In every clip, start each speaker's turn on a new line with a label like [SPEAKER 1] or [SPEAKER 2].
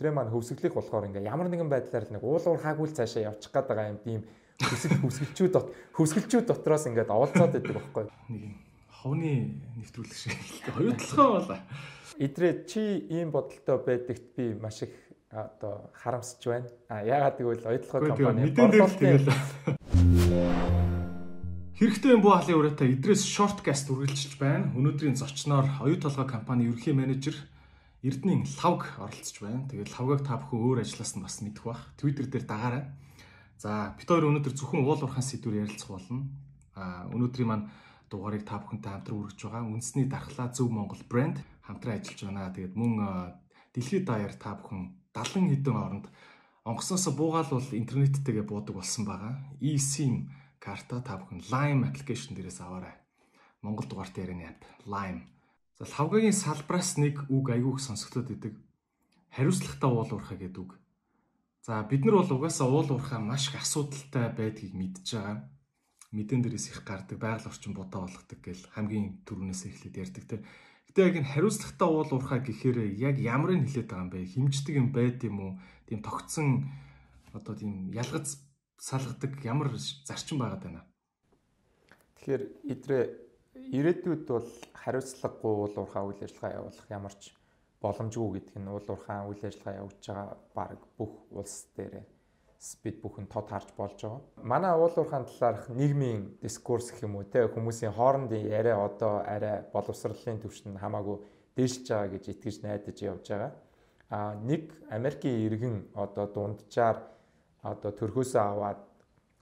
[SPEAKER 1] Тэр маань хөвсгөлөх болохоор ингээ ямар нэгэн байдлаар л нэг уул уурхаагүй л цаашаа явчих гээд байгаа юм тийм хүсэл хүсгэлчүүд хүсгэлчүүд дотроос ингээд оволцоод байдаг байхгүй.
[SPEAKER 2] Нэг юм ховны нэвтрүүлэг шиг хоёр талхаа болоо.
[SPEAKER 1] Идрээ чи ийм бодолтой байдагт би маш их одоо харамсаж байна. А яагаад гэвэл оюутлогоо компани
[SPEAKER 2] борлуулалтын Хэрэгтэй буу халын ураатай идрээс шорткаст үргэлжилж байна. Өнөөдрийн зочноор оюу толгой компани ерөнхий менежер Эрдэнийн лавг оролцож байна. Тэгээд лавгаг та бүхэн өөр ажлаас нь бас мэдэх бах. Twitter дээр дагаарай. За бид хоёр өнөөдөр зөвхөн уул уурхайн сэдвээр ярилцах болно. А өнөөдрийн маань дугаарыг та бүхэнтэй хамтран үргэж байгаа. Үндэсний дархлаа Зөв Монгол брэнд хамтран ажиллаж байна. Тэгээд мөн дэлхийд даяар та бүхэн 70 хэдэн оронд онгоцноос буугаал бол интернеттэйгээ буудаг болсон байгаа. eSIM карта та бүхэн Lime application дээрээс аваарай. Монгол дугаартай ярианы app Lime За лавгагийн салбраас нэг үг айгүйх сонсогдоод идэг. Хариуцлагатай уул уурхай гэдэг үг. За бид нар бол угаасаа уул уурхай маш их асуудалтай байдгийг мэдж байгаа. Мэдэн дээрээс их гардаг, байгаль орчин будаа болгодог гэл хамгийн түрүүнээс эхлээд ярьдаг те. Гэтэ яг энэ хариуцлагатай уул уурхай гэхээр яг ямарыг хэлээд байгаа юм бэ? Химждэг юм байд юм уу? Тийм тогтсон одоо тийм ялгац салгадаг ямар зарчим байгаад байна.
[SPEAKER 1] Тэгэхээр идрээ ирээдүйд бол хариуцлагагүй уул уурхай үйл ажиллагаа явуулах ямар ч боломжгүй гэдг нь уул уурхай үйл ажиллагаа явуулж байгаа баг бүх улс дээр бид бүхэн тод харж болж байгаа. Манай уул уурхайн талаарх нийгмийн дискурс гэх юм уу те хүмүүсийн хоорондын яриа одоо арай боловсролын төвшөнд хамаагүй дээшж байгаа гэж итгэж найдаж явж байгаа. А нэг Америкийн иргэн одоо дунджаар одоо төрхөөсөө аваад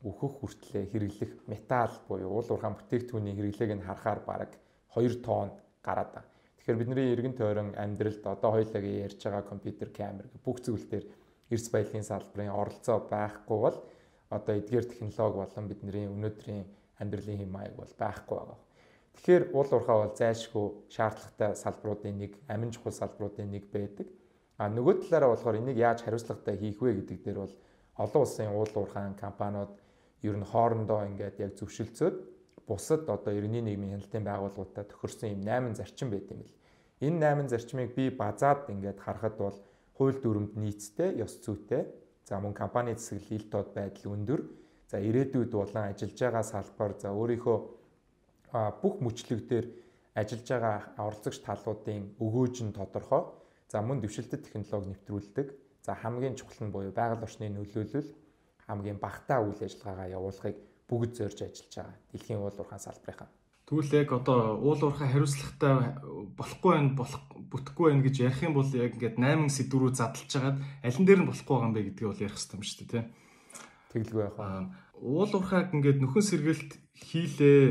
[SPEAKER 1] өөхөх хүртлээр хэрэглэх металл буюу уул уурхайн бүтээгдэхүүний хэрэглээг нь харахаар бараг 2 тонн гараад байна. Тэгэхээр бидний эргэн тойрон амьдралд одоо хоёулагийн ярьж байгаа компьютер камер бүх зүйл дээр эрс баялагын салбарын оролцоо байхгүй бол одоо эдгээр технологи болон бидний өнөөдрийн амьдралын хэм маяг бол байхгүй байгаа. Тэгэхээр уул уурхай бол зайлшгүй шаардлагатай салбаруудын нэг, амин чухал салбаруудын нэг байдаг. А нөгөө талаараа болохоор энийг яаж хариуцлагатай хийх вэ гэдэг дээр бол олон улсын уул уурхайн компаниуд ер нь хоорондоо ингээд яг зөвшөлдсөд бусад одоо иргэний нийгмийн хяналтын байгууллагуудад тохирсон юм 8 зарчим байт юм л. Энэ 8 зарчмыг би базаад ингээд харахад бол хууль дүрмд нийцтэй, ёс зүйтэй. За мөн компани засаглал ил тод байдал өндөр. За ирээдүйд болон ажиллаж байгаа салбар за өөрийнхөө бүх мөчлөгдөр ажиллаж байгаа оролцогч талуудын өгөөж нь тодорхой. За мөн дэвшилтэт технологи нэвтрүүлдэг. За хамгийн чухал нь буюу байгаль орчны нөлөөлөл хамгийн багтаа үйл ажиллагаагаа явуулахыг бүгд зорж ажиллаж байгаа. Дэлхийн уул уурхайн салбарынхаа.
[SPEAKER 2] Тэгвэл яг одоо уул уурхай хариуцлагатай болохгүй байх болох бүтэхгүй байх гэж ярих юм бол яг ингээд 8 сэдврүү задлж хагаад алин дээр нь болохгүй байгаа юм бэ гэдгийг бол ярих хэрэгтэй юм шүү дээ,
[SPEAKER 1] тийм. Тэгэлгүй байх аа.
[SPEAKER 2] Уул уурхайг ингээд нөхөн сэргэлт хийлээ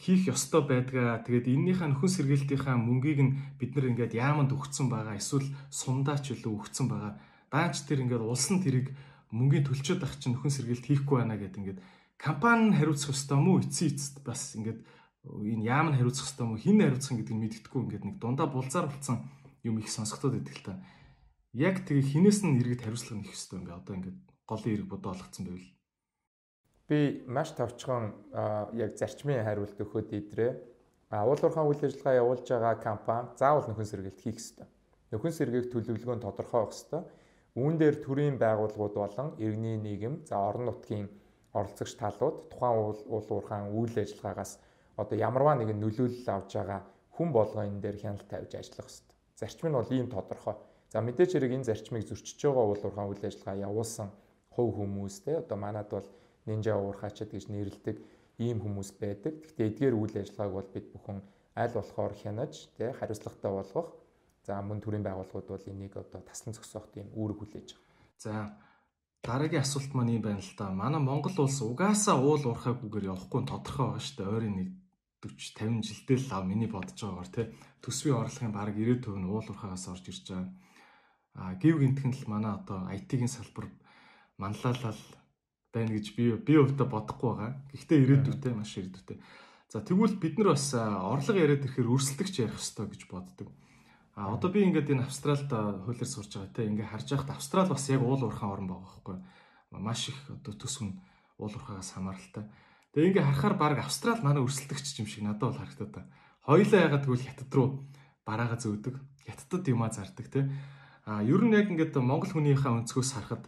[SPEAKER 2] хийх ёстой байдгаа. Тэгээд эннийхээ нөхөн сэргээлтийнхаа мөнгийг нь бид нар ингээд яаманд өгцөн байгаа. Эсвэл сундаач илүү өгцөн байгаа. Даанч тэр ингээд улсын тэрийг мөнгөний төлчөөд ах чинь нөхөн сэргээлт хийхгүй байна гэдэг ингээд компани нь хариуцах ёстой мó эцсийн эцэст бас ингээд энэ яам нь хариуцах ёстой мó хин хариуцах гэдэг нь мэддэхгүй ингээд нэг дундаа булзаар болсон юм их сонсогдоод идэг л та. Яг тэгээ хинээс нь иргэд хариуцлага нэх ёстой ингээд одоо ингээд голын ирэг бодоо олгцсон байвал.
[SPEAKER 1] Би маш товчхон яг зарчмын хариулт өгөхөд идрээ. Уул уурхайн үйл ажиллагаа явуулж байгаа компани заавал нөхөн сэргээлт хийх ёстой. Нөхөн сэргээх төлөвлөгөө нь тодорхой байх ёстой Үүн дээр төрийн байгууллагууд болон иргэний нийгэм за орон нутгийн оролцогч талууд тухайн уул уурхаан үйл ажиллагаагаас одоо ямарваа нэгэн нөлөөлөл авж байгаа хүн болгоо энэ дээр хяналт тавьж ажиллах хэрэгтэй. Зарчим нь бол ийм тодорхой. За мэдээч хэрэг энэ зарчмыг зөрчиж байгаа уул уурхаан үйл ажиллагаа явуулсан хувь хүмүүс те одоо манад бол нинжа уурхаачд гэж нэрлэдэг ийм хүмүүс байдаг. Гэхдээ эдгээр үйл ажиллагааг бол бид бүхэн аль болохоор хянаж те хариуцлагатай болгох За мөн төрийн байгууллагууд бол энийг одоо таслан зогсоох тийм үүрэг хүлээж байгаа.
[SPEAKER 2] За дараагийн асуулт маань юм байна л да. Манай Монгол улс угаасаа уул уурхайгүйгээр явахгүй тодорхой байгаа шүү дээ. Ойрын нэг 40 50 жилдээ л ав миний бодож байгаагаар тий төсвийн орлогын бараг 90% нь уул уурхайгаас орж ирж байгаа. А гів гинтхэн л манай одоо IT-ийн салбар манлайлал байна гэж би би өвдө бодохгүй байгаа. Гэхдээ ирээдүйтэй маш ирээдүйтэй. За тэгвэл бид нар бас орлого яриад ирэхээр өрсөлдөгч ярих хэрэгтэй гэж боддог. А одоо би ингээд энэ Австралид хуулиар сурж байгаа те ингээд харж байхад Австрал бас яг уул уурхайн орн байгаа байхгүй маш их одоо төсвөн уул уурхаагаас хамааралтай. Тэгээ ингээд харахаар баг Австрал манай өрсөлдөгч юм шиг надад бол харагдаад та. Хоёлаа ягаад гэвэл хятад руу бараага зөөдөг. Хятадд юмаа зардаг те. А ер нь яг ингээд Монгол хүнийхээ өнцгөөс харахад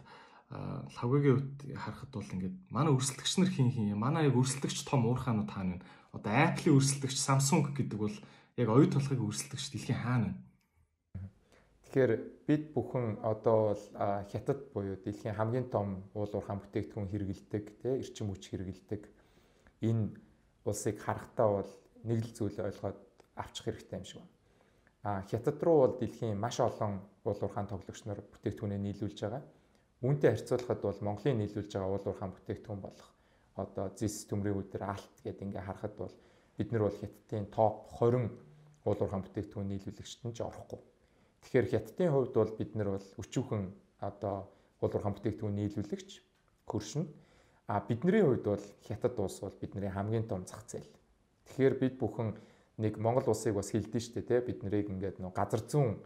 [SPEAKER 2] лавгагийн хувьд харахад бол ингээд манай өрсөлдөгч нар хин хин манай яг өрсөлдөгч том уурхаанууд хаана вэ? Одоо Apple-ийн өрсөлдөгч Samsung гэдэг бол яг оюу толгойг өрсөлдөгч дэлхийн хаана вэ?
[SPEAKER 1] Тэгэхээр бид бүхэн одоо бол хятад буюу дэлхийн хамгийн том уул уурхаан бүтээгдэхүүн хэрэгэлдэг, тий эрчим хүч хэрэгэлдэг энэ улсыг харахтаа бол нэг л зүйл ойлгоод авчих хэрэгтэй юм шиг байна. А хятад руу бол дэлхийн маш олон уул уурхаан тоглогч нар бүтээгдэхүүнээ нийлүүлж байгаа. Үүнтэй харьцуулахад бол Монголын нийлүүлж байгаа уул уурхаан бүтээгдэхүүн болох одоо зис төмрийн өдөр алт гэдээ ингээ харахад бол бид нар бол хятадын топ 20 уул уурхаан бүтээгдэхүүн нийлүүлэгчт нь ч орохгүй. Тэгэхээр хятадын хувьд бол бид нар бол өчүүхэн одоо уул уурхаан бүтээгдэхүүн нийлүүлэгч хөршин. А бидний хувьд бол хятад улс бол бидний хамгийн том зах зээл. Тэгэхээр бид бүхэн нэг Монгол улсыг бас хилдэж штэ тий бид нарыг ингээд нөө газар зүүн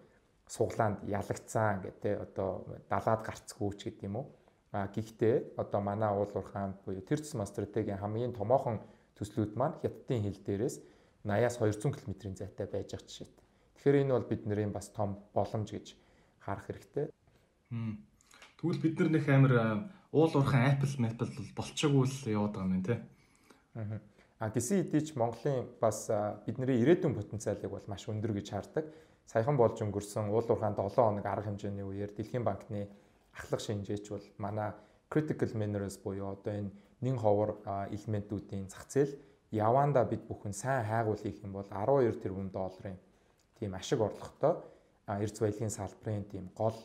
[SPEAKER 1] суглаанд ялагцсан гэдэг тий одоо далаад гарцгүй ч гэдэг юм уу. А гэхдээ одоо манай уул уурхаан буюу тэр тусмаа стратегийн хамгийн томоохон төслүүд маань хятадын хил дээрээс 80-аас 200 км-ийн зайтай байж байгаа жишээтэй. Тэгэхээр энэ бол бидний бас том боломж гэж харах хэрэгтэй.
[SPEAKER 2] Тэгвэл бид нар нэг амар уул уурхаан Apple Maple бол болчоогүй л яваад байгаа юм тий.
[SPEAKER 1] Аа. А гисэн хэдий ч Монголын бас бидний ирээдүйн потенциалыг бол маш өндөр гэж хардаг. Саяхан болж өнгөрсөн уул уурхаан 7 хоног арга хэмжээний үеэр Дэлхийн банкны ахлах шинжээч бол манай critical minerals буюу одоо энэ нэн ховор элементүүдийн зах зээл яванда бид бүхэн сайн хайгуул хийх юм бол 12 тэрбум долларын тийм ашиг орлоготой эрдэс баялагын салбарын тийм гол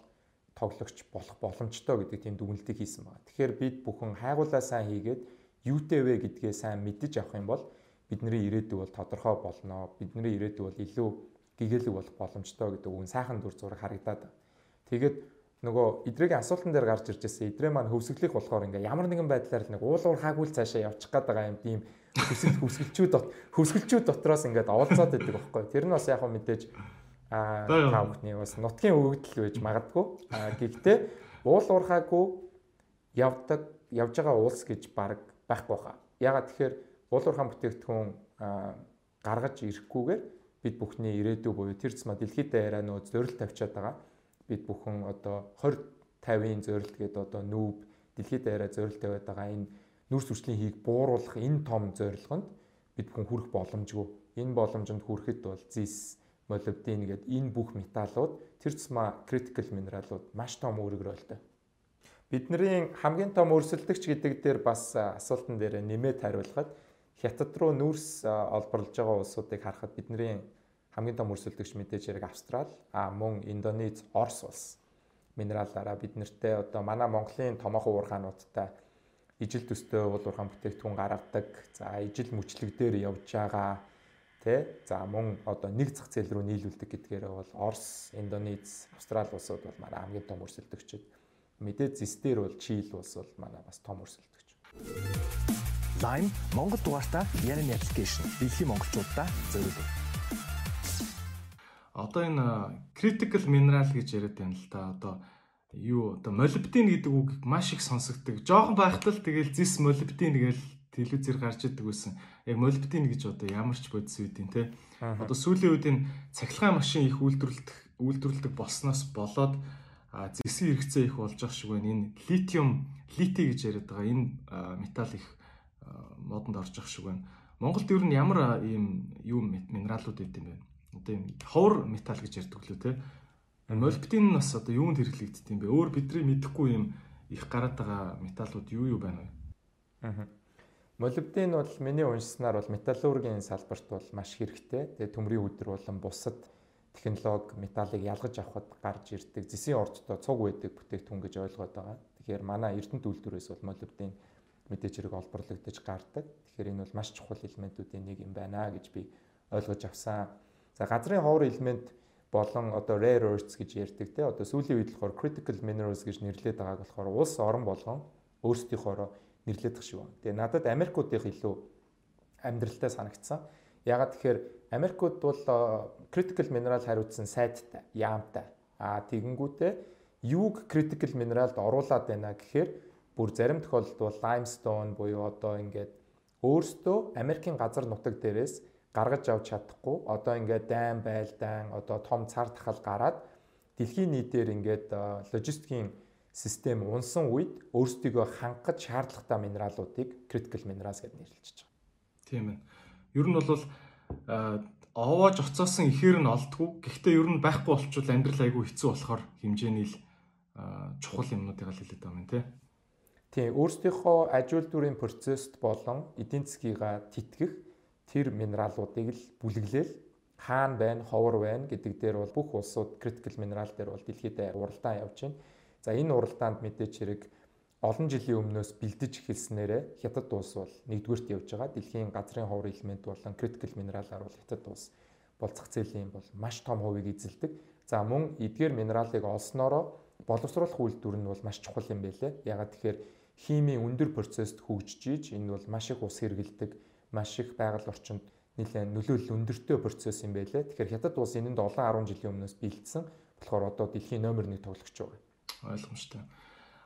[SPEAKER 1] тоглогч болох боломжтой гэдэг тийм дүгнэлтийг хийсэн байна. Тэгэхээр бид бүхэн хайгуулаа сайн хийгээд вэ гэдгээ сайн мэдэж авах юм бол бидний ирээдүй бол тодорхой болно. Бидний ирээдүй бол илүү гэгээлэг болох боломжтой гэдэг үгэн сайхан дүр зураг харагдаад. Тэгээд нөгөө идрэгийн асуултан дээр гарч ирж байсан идрээ маань хөвсгөлөх болохоор ингээ ямар нэгэн байдлаар нэг уулуур хаагүй л цаашаа явчих гээд байгаа юм тийм хөсгөл хөсгөлчүүд хөсгөлчүүд дотроос ингээд оволцоод байдаг байхгүй. Тэр нь бас яг мэдээж аа таа бүхний бас нутгийн өгөгдөл байж магадгүй. Аа гэхдээ уул уурхаагүй явдаг явж байгаа улс гэж баг байхгүй хаа. Ягаад тэгэхээр уулуурхаан бүтээгдэхүүн гаргаж ирэхгүйгээр бид бүхний ирээдүй буюу тэр цэма дэлхийд даяараа нөө зорилт тавьчаад байгаа. Бид бүхэн одоо 20 50-ын зорилт гэдэг одоо нүүб дэлхийд даяараа зорилт тавиад байгаа энэ нүрс хүчлийн хийг бууруулах энэ том зорилгонд бид бүхэн хүрэх боломжгүй. Энэ боломжинд хүрэхэд бол зис, молибден гэдэг энэ бүх металлууд тэр цэма critical минералууд маш том үүрэг ролтой. Бидний хамгийн том өрсөлдөгч гэдэг дээр бас асуултан дээр нэмээд хариулахад хятад руу нүүрс олборлож байгаа улсуудыг харахад бидний хамгийн том өрсөлдөгч мэдээж хэрэг Австрал, а мөн Индонез, Орос улс минералаараа бид нартэй одоо манай Монголын томоохон уурхаануудтай ижил төстэй уул уурхаан бүтээгдэхүүн гаргадаг. За ижил мөчлөг дээр явж байгаа тэ за мөн одоо нэг зах зээл рүү нийлүүлдэг гэдгээр бол Орос, Индонез, Австрал улсууд бол манай хамгийн том өрсөлдөгчд мэдээ зис дээр бол чийл улс бол манай бас том өрсөлдөгч.
[SPEAKER 3] Lime Монгол дугаартаа Yarin application дэлхийн монголчуудаа зориулв.
[SPEAKER 2] Одоо энэ critical mineral гэж яриад байна л да. Одоо юу одоо молибден гэдэг үг маш их сонсогддог. Жохон байхад л тэгэл зис молибден гээл телевизээр гарч идэг байсан. Яг молибден гэж одоо ямар ч бодис үүдийн те. Одоо сүүлийн үед энэ цахилгаан машин их үйлдвэрлэдэг үйлдвэрлэдэг болсноос болоод а зэсийн хэрэгцээ их болж байгаа шиг байна. Энэ литиум, лити гэж яриад байгаа энэ металл их модонд орж байгаа шиг байна. Монголд ер нь ямар ийм юу минералууд байд юм бэ? Одоо ийм ховор металл гэж ярьдаг лөө те. Молибден нь бас одоо юунд хэрэглэгддэг юм бэ? Өөр бидний мэдэхгүй юм их гараад байгаа металлууд юу юу байна вэ?
[SPEAKER 1] Аа. Молибден бол миний уншсанаар бол металлургийн салбарт бол маш хэрэгтэй. Тэгээ төмрийн өдөр болон бусад технологи металлыг ялгаж авахд гарч ирдэг зэсийн ордтой цуг байдаг бүтээгдэхүүн гэж ойлгоод байгаа. Тэгэхээр манай Эрдэнэт үйлдвэрээс бол молибдын мэдээж хэрэг олборлогдож гардаг. Тэгэхээр энэ бол маш чухал элементүүдийн нэг юм байна гэж би ойлгож авсан. За газрын ховор элемент болон одоо rare earths гэж ярьдаг те одоо сүүлийн үед болохоор critical minerals гэж нэрлэдэг байгааг болохоор улс орон болгон өөрсдийнхоороо нэрлэдэг шиг байна. Тэгээ надад Америкуудынх илүү амьдралтай санагдсан. Ягаад тэгэхээр Америкууд бол critical mineral хариуцсан сайттай, яамтай. А тэгэнгүүтээ юуг critical mineralд оруулаад байна гэхээр бүр зарим тохиолдолд бол limestone буюу одоо ингээд өөртөө Америкийн газар нутаг дээрээс гаргаж авч чадахгүй одоо ингээд дайм байлдаан одоо том цар тахал гараад дэлхийн нийтээр ингээд логистикийн систем унсан үед өөрсдийгөө хангах шаардлагатай минералуудыг critical minerals гэж нэрлэж байгаа.
[SPEAKER 2] Тийм ээ. Ер нь бол овоож оцоосон ихээр нь олдгүй. Гэхдээ ер нь байхгүй болчвол амьдрал айгүй хэцүү болохоор хэмжээний л чухал юмнуудыг л хэлээд байгаа юм тий.
[SPEAKER 1] Тийм өөрсдийнхөө аж үйлдвэрийн процессд болон эдийн засгийга тэтгэх тэр минералуудыг л бүлэглээл хаана байна, ховор байна гэдэг дээр бол бүх улсууд critical mineral дээр бол дэлхийд уралдаан явж байна. За энэ уралдаанд мэдээч хэрэг олон жилийн өмнөөс бэлдэж эхэлснээрээ хятад улс бол нэгдүгüрт явж байгаа. Дэлхийн газрын ховор элемент болон critical mineral-аар бол хятад улс болцох зээлийн бол маш том хувийг эзэлдэг. За мөн эдгээр минералыг олсноороо боловсруулах үйлдвэр нь бол маш чухал юм байлээ. Ягаад тэгэхээр химийн өндөр процесст хөгжиж энэ бол маш их ус хэргэлдэг, маш их байгаль орчинд нэлээд нөлөөлөл өндөртэй процесс юм байлээ. Тэгэхээр хятад улс энэнд олон 10 жилийн өмнөөс бэлдсэн. болохоор одоо дэлхийн номер 1 тоглогч байгаа.
[SPEAKER 2] Ойлгомжтой.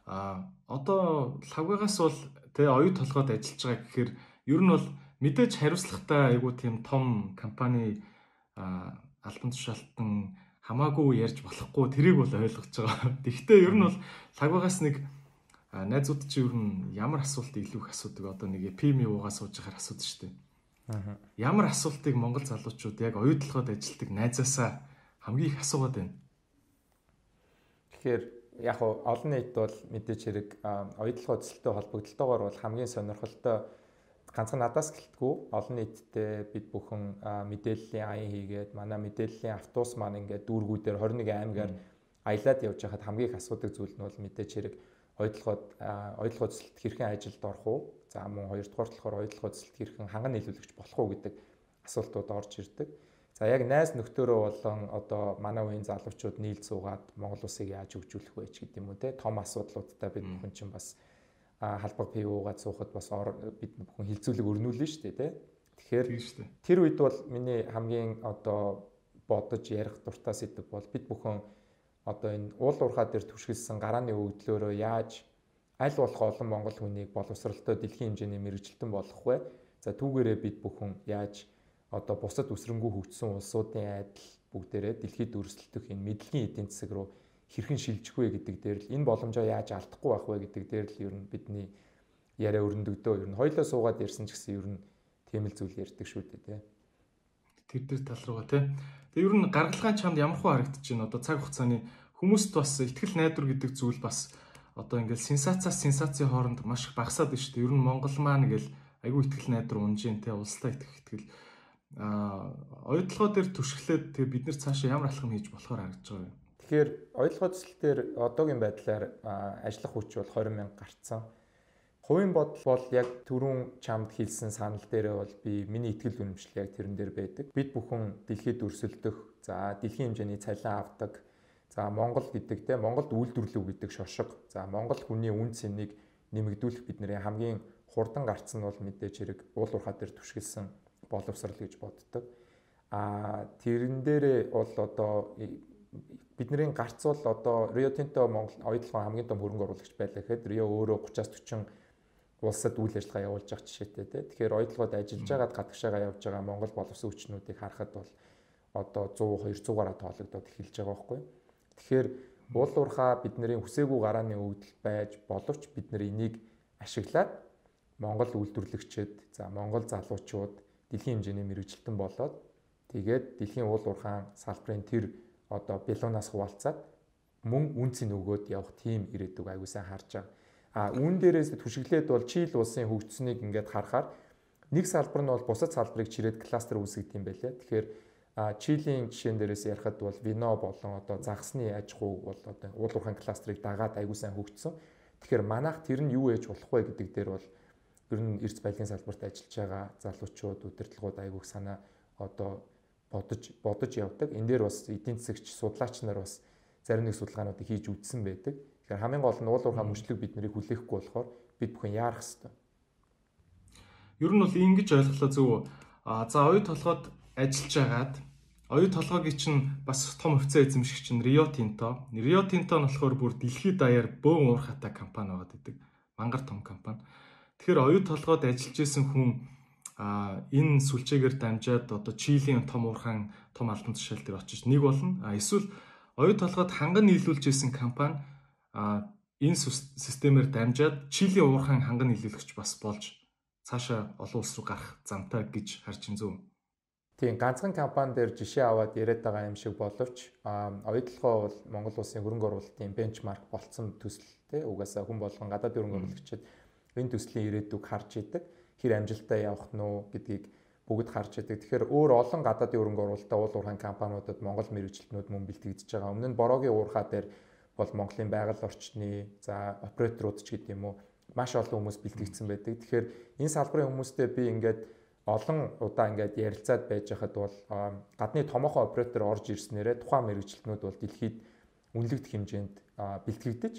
[SPEAKER 2] А одоо лавгаагаас бол тэ оюу толгойд ажиллаж байгаа гэхээр ер нь бол мэдээж хариуцлагатай айгуу тийм том компани албан тушаалтан хамаагүй ярьж болохгүй тэрийг бол ойлгож байгаа. Тэгвэл ер нь бол лагвагаас нэг найзууд чи ер нь ямар асуулт илүү их асуудаг одоо нэг ПМ уугаа сууж байхаар асуудаг шүү дээ. Аа. Ямар асуултыг монгол залуучууд яг оюутлогод ажилтдаг найзаасаа хамгийн их асуугаад байна.
[SPEAKER 1] Тэгэхээр яг олон нийт бол мэдээч хэрэг оюутлогоо төсөлтөй холбогдлолтойгоор бол хамгийн сонирхолтой ганцхан надаас гэлтгүү олон нийтдээ бид бүхэн мэдээллийн аян хийгээд манай мэдээллийн автобус маань ингээд дүүргүүдээр 21 аймгаар аялаад явж байхад хамгийн их асуудаг зүйл нь бол мэдээч хэрэг ойдлогоод ойдлогоо цэцэлт хэрхэн ажилд орох уу? За мөн хоёрдугаар болохоор ойдлогоо цэцэлт хэрхэн ханган нийлүүлэгч болох уу гэдэг асуултууд орж ирдэг. За яг найз нөхдөөрөө болон одоо манай үеийн залуучууд нийл цугаад Монгол улсыг яаж хөгжүүлэх вэ гэдэг юм уу те том асуудлуудтай бид бүхэн чинь бас халбаг ПУ-гаад суухад бас бид бүхэн хилцүүлэг өрнүүлнэ шүү дээ те. Тэгэхээр тэр үед бол миний хамгийн одоо бодож ярих дуртай сэдв бол бид бүхэн одоо энэ уул уурхаа дээр түшгэлсэн гарааны өгдлөөрөө яаж аль болох олон монгол хүнийг боловсралтай дэлхийн хэмжээний мэрэгжилтэн болгох вэ? За түүгээрээ бид бүхэн яаж одоо бусад үсрэнгүү хөгжсөн улсуудын адил бүгдээрээ дэлхийд өрсөлдөх энэ мэдлэгийн эдийн засаг руу хэрхэн шилжих вэ гэдэг дээр л энэ боломжоо яаж алдахгүй байх вэ гэдэг дээр л ер нь бидний яриа өрнөдөгдөө ер нь хоёлоо суугаад ярьсан ч гэсэн ер нь тийм л зүйл ярьдаг шүү дээ тий.
[SPEAKER 2] Тэр дээр тал руугаа тий. Тэгээ ер нь гаргалгаан чамд ямар хөө харагдаж байна одоо цаг хугацааны хүмүүст бас ихтгэл найдвар гэдэг зүйл бас одоо ингээл сенсацаас сенсацийн хооронд маш их багасаад байна шүү дээ. Ер нь Монгол маань ингээл айгүй ихтгэл найдвар унжин те улстай итгэх ихтгэл а оюутлогоо дээр түшглээд тэгээ бид нар цаашаа ямар алхам хийж болохоор харагдаж байгаа юм.
[SPEAKER 1] Тэгэхээр оюутлогоо төсөл дээр одоогийн байдлаар ажиллах хүч бол 20 мянга гарцсан. Хувийн бодол бол яг түрүүн чамд хэлсэн санал дээрээ бол би миний ихтгэл үнэмшил яг тэрэн дээр байдаг. Бид бүхэн дэлхийд өрсөлдөх, за дэлхийн хэмжээний цалин авдаг, за Монгол гэдэг те Монголд үйлдвэрлэв гэдэг шошго, за Монгол хүний үн цэнийг нэмэгдүүлэх бидний хамгийн хурдан гарцсан бол мэдээж хэрэг уул уурхаа дээр түшгэлсэн боловсрал гэж боддог. А тэрэн дээрээ бол одоо бидний гарц бол одоо Rio Tinto Монгол оюутлогын хамгийн том хөрөнгө оруулагч байлаа гэхэд Rio өөрөө 30-аас 40 улсад үйл ажиллагаа явуулж байгаа жишээтэй тий. Тэгэхээр ойдлогод ажиллаж байгаад гадагшаага явж байгаа Монгол боловсон хүчнүүдийг харахад бол одоо 100 200-аараа тоологдоод эхэлж байгаа байхгүй. Тэгэхээр уул уурхаа бидний хүсээгүй гарааны өвдөл байж боловч бид нар энийг ашиглаад Монгол үйлдвэрлэгчид за Монгол залуучууд дэлхийн хэмжээний мэрэгжилтэн болоод тэгээд дэлхийн уул уурхаан салбарын тэр одоо бэлуунаас хуваалцаад мөн үнцэн өгөөд явах тийм ирээдүг аягүй сайн харж байгаа. А үүн дээрээс түшиглээд бол Чил улсын хөгжсөнийг ингээд харахаар нэг салбар нь бол бусад салбарыг чирээд кластер үүсгэж юм байлаа. Тэгэхээр Чилийн жишээн дээрээс ярихад бол вино болон одоо загсны аж ахуй бол одоо уул уурхайн кластерыг дагаад аягүй сайн хөгжсөн. Тэгэхээр манайх тэр нь юу ээж болох вэ гэдэг дээр бол ер нь эрс баялагын салбарт ажиллаж байгаа залуучууд удирдлагууд аягүй санаа одоо бодож бодож явдаг. Энэ дээр бас эдийн засагч судлаач нар бас зарим нэг судалгаануудыг хийж үзсэн байдаг. Тэгэхээр хамгийн гол нь уул уурхай мөчлөг бид нарыг хүлээхгүй болохоор бид бүхэн яарах хэвээр.
[SPEAKER 2] Ер нь бол ингэж ойлголоо зөв. А за оюу толгойд ажиллаж агаад оюу толгойг чинь бас том хувьцаа эзэмшигч чинь Rio Tinto. Rio Tinto нь болохоор бүр дэлхийд даяар бөөн уурхатай компани байгаад идэг. Мангар том компани. Тэгэхээр оюу толгойд ажиллаж исэн хүн а энэ сүлжээгээр дамжаад одоо Чилийн том уурхайн том албан тушаал дээр очиж нэг болно. А эсвэл оюу толгойд ханган нийлүүлж исэн компани энэ системээр дамжаад Чилийн уурхайн ханган нийлүүлэгч бас болж цаашаа олон улс руу гарах замтай гэж харж ин зөв.
[SPEAKER 1] Тийм ганцхан компани дээр жишээ аваад яриад байгаа юм шиг боловч оюутлогоо бол Монгол улсын хөрөнгө оруулалтын бенчмарк болцсон төсөл тий угаасаа хүн болгон гадаад хөрөнгө оруулагчид энэ төслийн ирээдүг харж идэг хэр амжилттай явах нь уу гэдгийг бүгд харж идэг. Тэгэхээр өөр олон гадаадын хөрөнгө оруулалтаа уул уурхайн компаниудад Монгол мэрэгчлэнүүд мөн бэлтгэгдэж байгаа. Өмнө нь бороогийн уурхаа дээр бол Монголын байгаль орчны за операторууд ч гэдэг юм уу маш олон хүмүүс бэлтгэгдсэн байдаг. Тэгэхээр энэ салбарын хүмүүстэй би ингээд олон удаа ингээд ярилцаад байж хахад бол гадны томоохон оператор орж ирснээрээ тухайн мэрэгчлэнүүд бол дэлхийд үнэлэгдэх хэмжээнд бэлтгэгдэж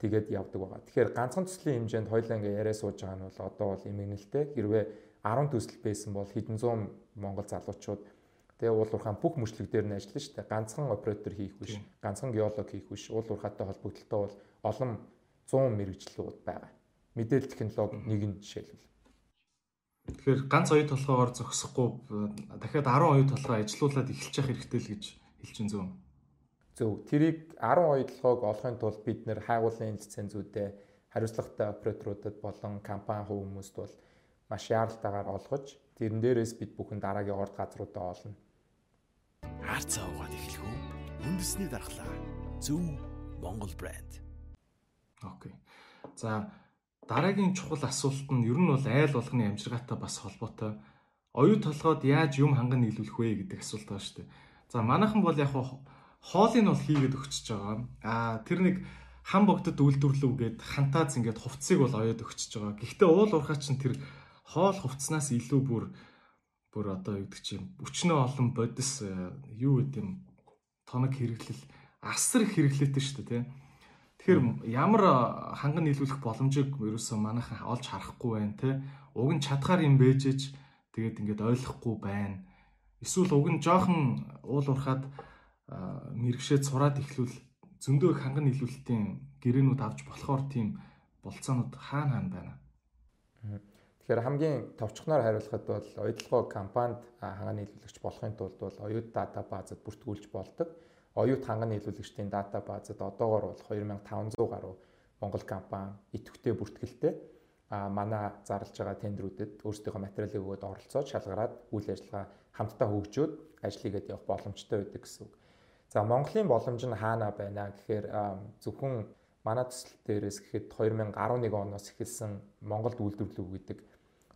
[SPEAKER 1] тэгээд явдаг байгаа. Тэгэхээр ганцхан төслийн хэмжээнд хоёлаа ингээд яриа сууж байгаа нь бол одоо бол эмгэнэлтэй. Хэрвээ 10 төсөл байсан бол хэдэн зуун Монгол залуучууд Тэгээ уул уурхаан бүх мөчлөг дээр нь ажиллана шүү дээ. Ганцхан оператор хийх биш, ганцхан геолог хийх биш. Уул уурхаатай холбогдлолтой бол олон 100 мэрэгчлүүд байгаа. Мэдээлэл технологи нэг нь жишээлбэл.
[SPEAKER 2] Тэгэхээр ганц оюу толгоогоор зогсохгүй дахиад 10 оюу толгоо ажилуулад эхэлж явах хэрэгтэй л гэж хэлж байна зөв.
[SPEAKER 1] Зөв. Тэрийг 10 оюу толгоог олохын тулд бид нэр хайгуулын лицензүүдээ хариуцлагатай операторуудад болон компани хувь хүмүүст бол маш яаралтайгаар олгож тэрэн дээрээс бид бүхэн дараагийн орд газруудаа олно
[SPEAKER 4] Харцаа угаад эхлэх үү? Үндэсний дархлаа. Зөв Монгол брэнд.
[SPEAKER 2] Окей. За дараагийн чухал асуулт нь ер нь бол айл болгоны амжиргаатай бас холбоотой. Оюу толгойд яаж юм ханган нийлүүлэх вэ гэдэг асуулт байгаа шүү дээ. За манайхан бол яг хоолыг бол хийгээд өгчөж байгаа. Аа тэр нэг хам богдод үйлдвэрлэвгээд хантаац ингээд хувцсыг бол оёод өгчөж байгаа. Гэхдээ уул уурхай чинь тэр хоол хувцснаас илүү бүр бүр одоо юу гэдэг чинь өчнөө олон бодис э, юу гэдэг юм тоног хэрэглэл асар их хэрэглээтэй шүү дээ тий. Тэгэхээр ямар э, ханган нийлүүлэх боломжийг ерөөсөө манайхан олж харахгүй байна тий. Уг нь чадхаар юм бэжэж тэгээд ингээд ойлгохгүй байна. Эсвэл уг нь жоохон уул уурхаад э, мэрэгшээд сураад ихлүүл зөндөө ханган нийлүүлэлтийн гэрээнүүд авч болохоор тийм болцоонууд хаана хаана байна.
[SPEAKER 1] Тэгэхээр хамгийн товчхоноор хариулахад бол оюутлогоо компанид ханган нийлүүлэгч болохын тулд бол оюут дата баазад бүртгүүлж болдог. Оюут ханган нийлүүлэгчдийн дата баазад одоогоор бол 2500 гаруй Монгол компани идэвхтэй бүртгэлтэй а манай зарлж байгаа тендерүүдэд өөрсдийнхөө материалыг өгөөд оролцоод шалгараад үйл ажиллагаа хамтдаа хөгжөөд ажлыгээд явах боломжтой байдаг гэсэн үг. За Монголын боломж нь хаана байна гэхээр зөвхөн манай төсөл дээрээс гэхэд 2011 оноос эхэлсэн Монголд үйлдвэрлэв гэдэг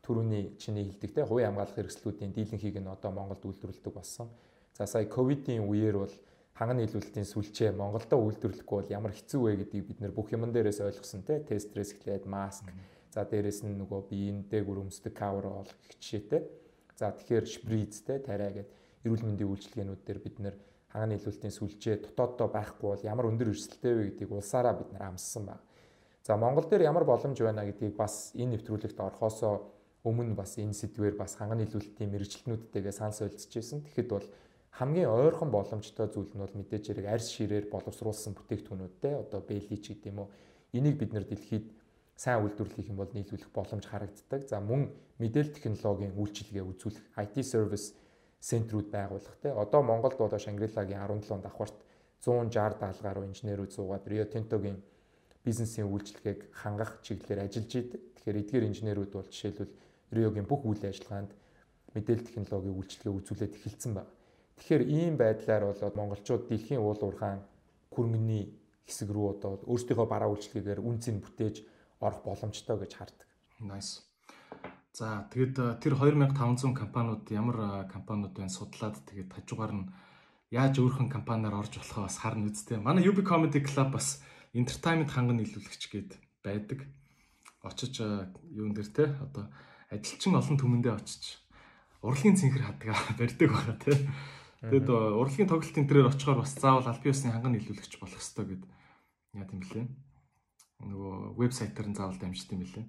[SPEAKER 1] төрөүний чиний хэлдэг те хувийн хамгаалах хэрэгслүүдийн дийлэнхийг нь одоо Монголд үйлдвэрлэдэг болсон. За сая ковидын үеэр бол ханган нийлүүлэлтийн сүлжээ Монголдо үйлдвэрлэхгүй бол ямар хэцүү вэ гэдгийг бид нэр бүх юмн дээрээс ойлгосон те тестрээс эхлээд маск за дээрээс нь нөгөө биеийн дээгүр өмсдөг кавер ол гэх жишээтэй. За тэгэхээр шприц те тариа гэд эрүүл мэндийн үйлчилгээнүүд дээр бид нэр ханган нийлүүлэлтийн сүлжээ дотооддоо байхгүй бол ямар өндөр эрсдэлтэй вэ гэдгийг улсаараа бид нар амссан байна. За Монгол дээр ямар боломж байна гэдгийг бас энэ нэвтрүүлэгт орохосоо өмнө бас энэ сэдвээр бас ханган нийлүүлэлтийн мэрэгчлэнүүдтэйгээ санал солилцчихсэн. Тэгэхэд бол хамгийн ойрхон боломжтой зүйл нь бол мэдээж хэрэг арьс ширээр боловсруулсан бүтээгдэхүүнүүдтэй одоо бэлич гэдэг юм уу. Энийг бид нэр дэлхийд сайн үйлдвэрлэх юм бол нийлүүлэх боломж харагддаг. За мөн мэдээлэл технологийн үйлчилгээ үзүүлэх IT service центрүүд байгуулах те. Одоо Монголд бол Шангрилагийн 17 давхарт 160 70 гаруй инженерүүд суугаад Rio Tinto-гийн бизнесийн үйлчилгээг хангах чиглэлээр ажиллаж идэг. Тэгэхээр эдгээр инженерүүд бол жишээлбэл Риогийн бүх үйл ажиллагаанд мэдээлэл технологийн үйлчлэгээ үзүүлээд эхэлсэн байна. Тэгэхээр ийм байдлаар болоод монголчууд дэлхийн уул уурхайн хөрөнгөний хэсэг рүү одоо өөрсдийнхөө бараа үйлчлэгээр үнцийг бүтээж орох боломжтой гэж хардаг.
[SPEAKER 2] Nice. За тэгэд э, тэр 2500 компаниуд ямар э, компаниуд байна судлаад тэгээд хажуугаар нь яаж өөрхөн компаниар орж болохоо бас харна үсттэй. Манай UB Comedy Club бас entertainment ханган нийлүүлэгч гээд байдаг. Очиж э, юун дээр те одоо ажилчин олон түмэндээ очиж урлагийн цэнхэр хадгаа барьдаг байгаа тийм. Тэгэд урлагийн тоглолт энэ төрөөр очихоор бас заавал аль биесны ханган нийлүүлэгч болох ёстой гэд яа тийм блэ. Нөгөө вебсайтаар нь заавал дамжт юм блэ.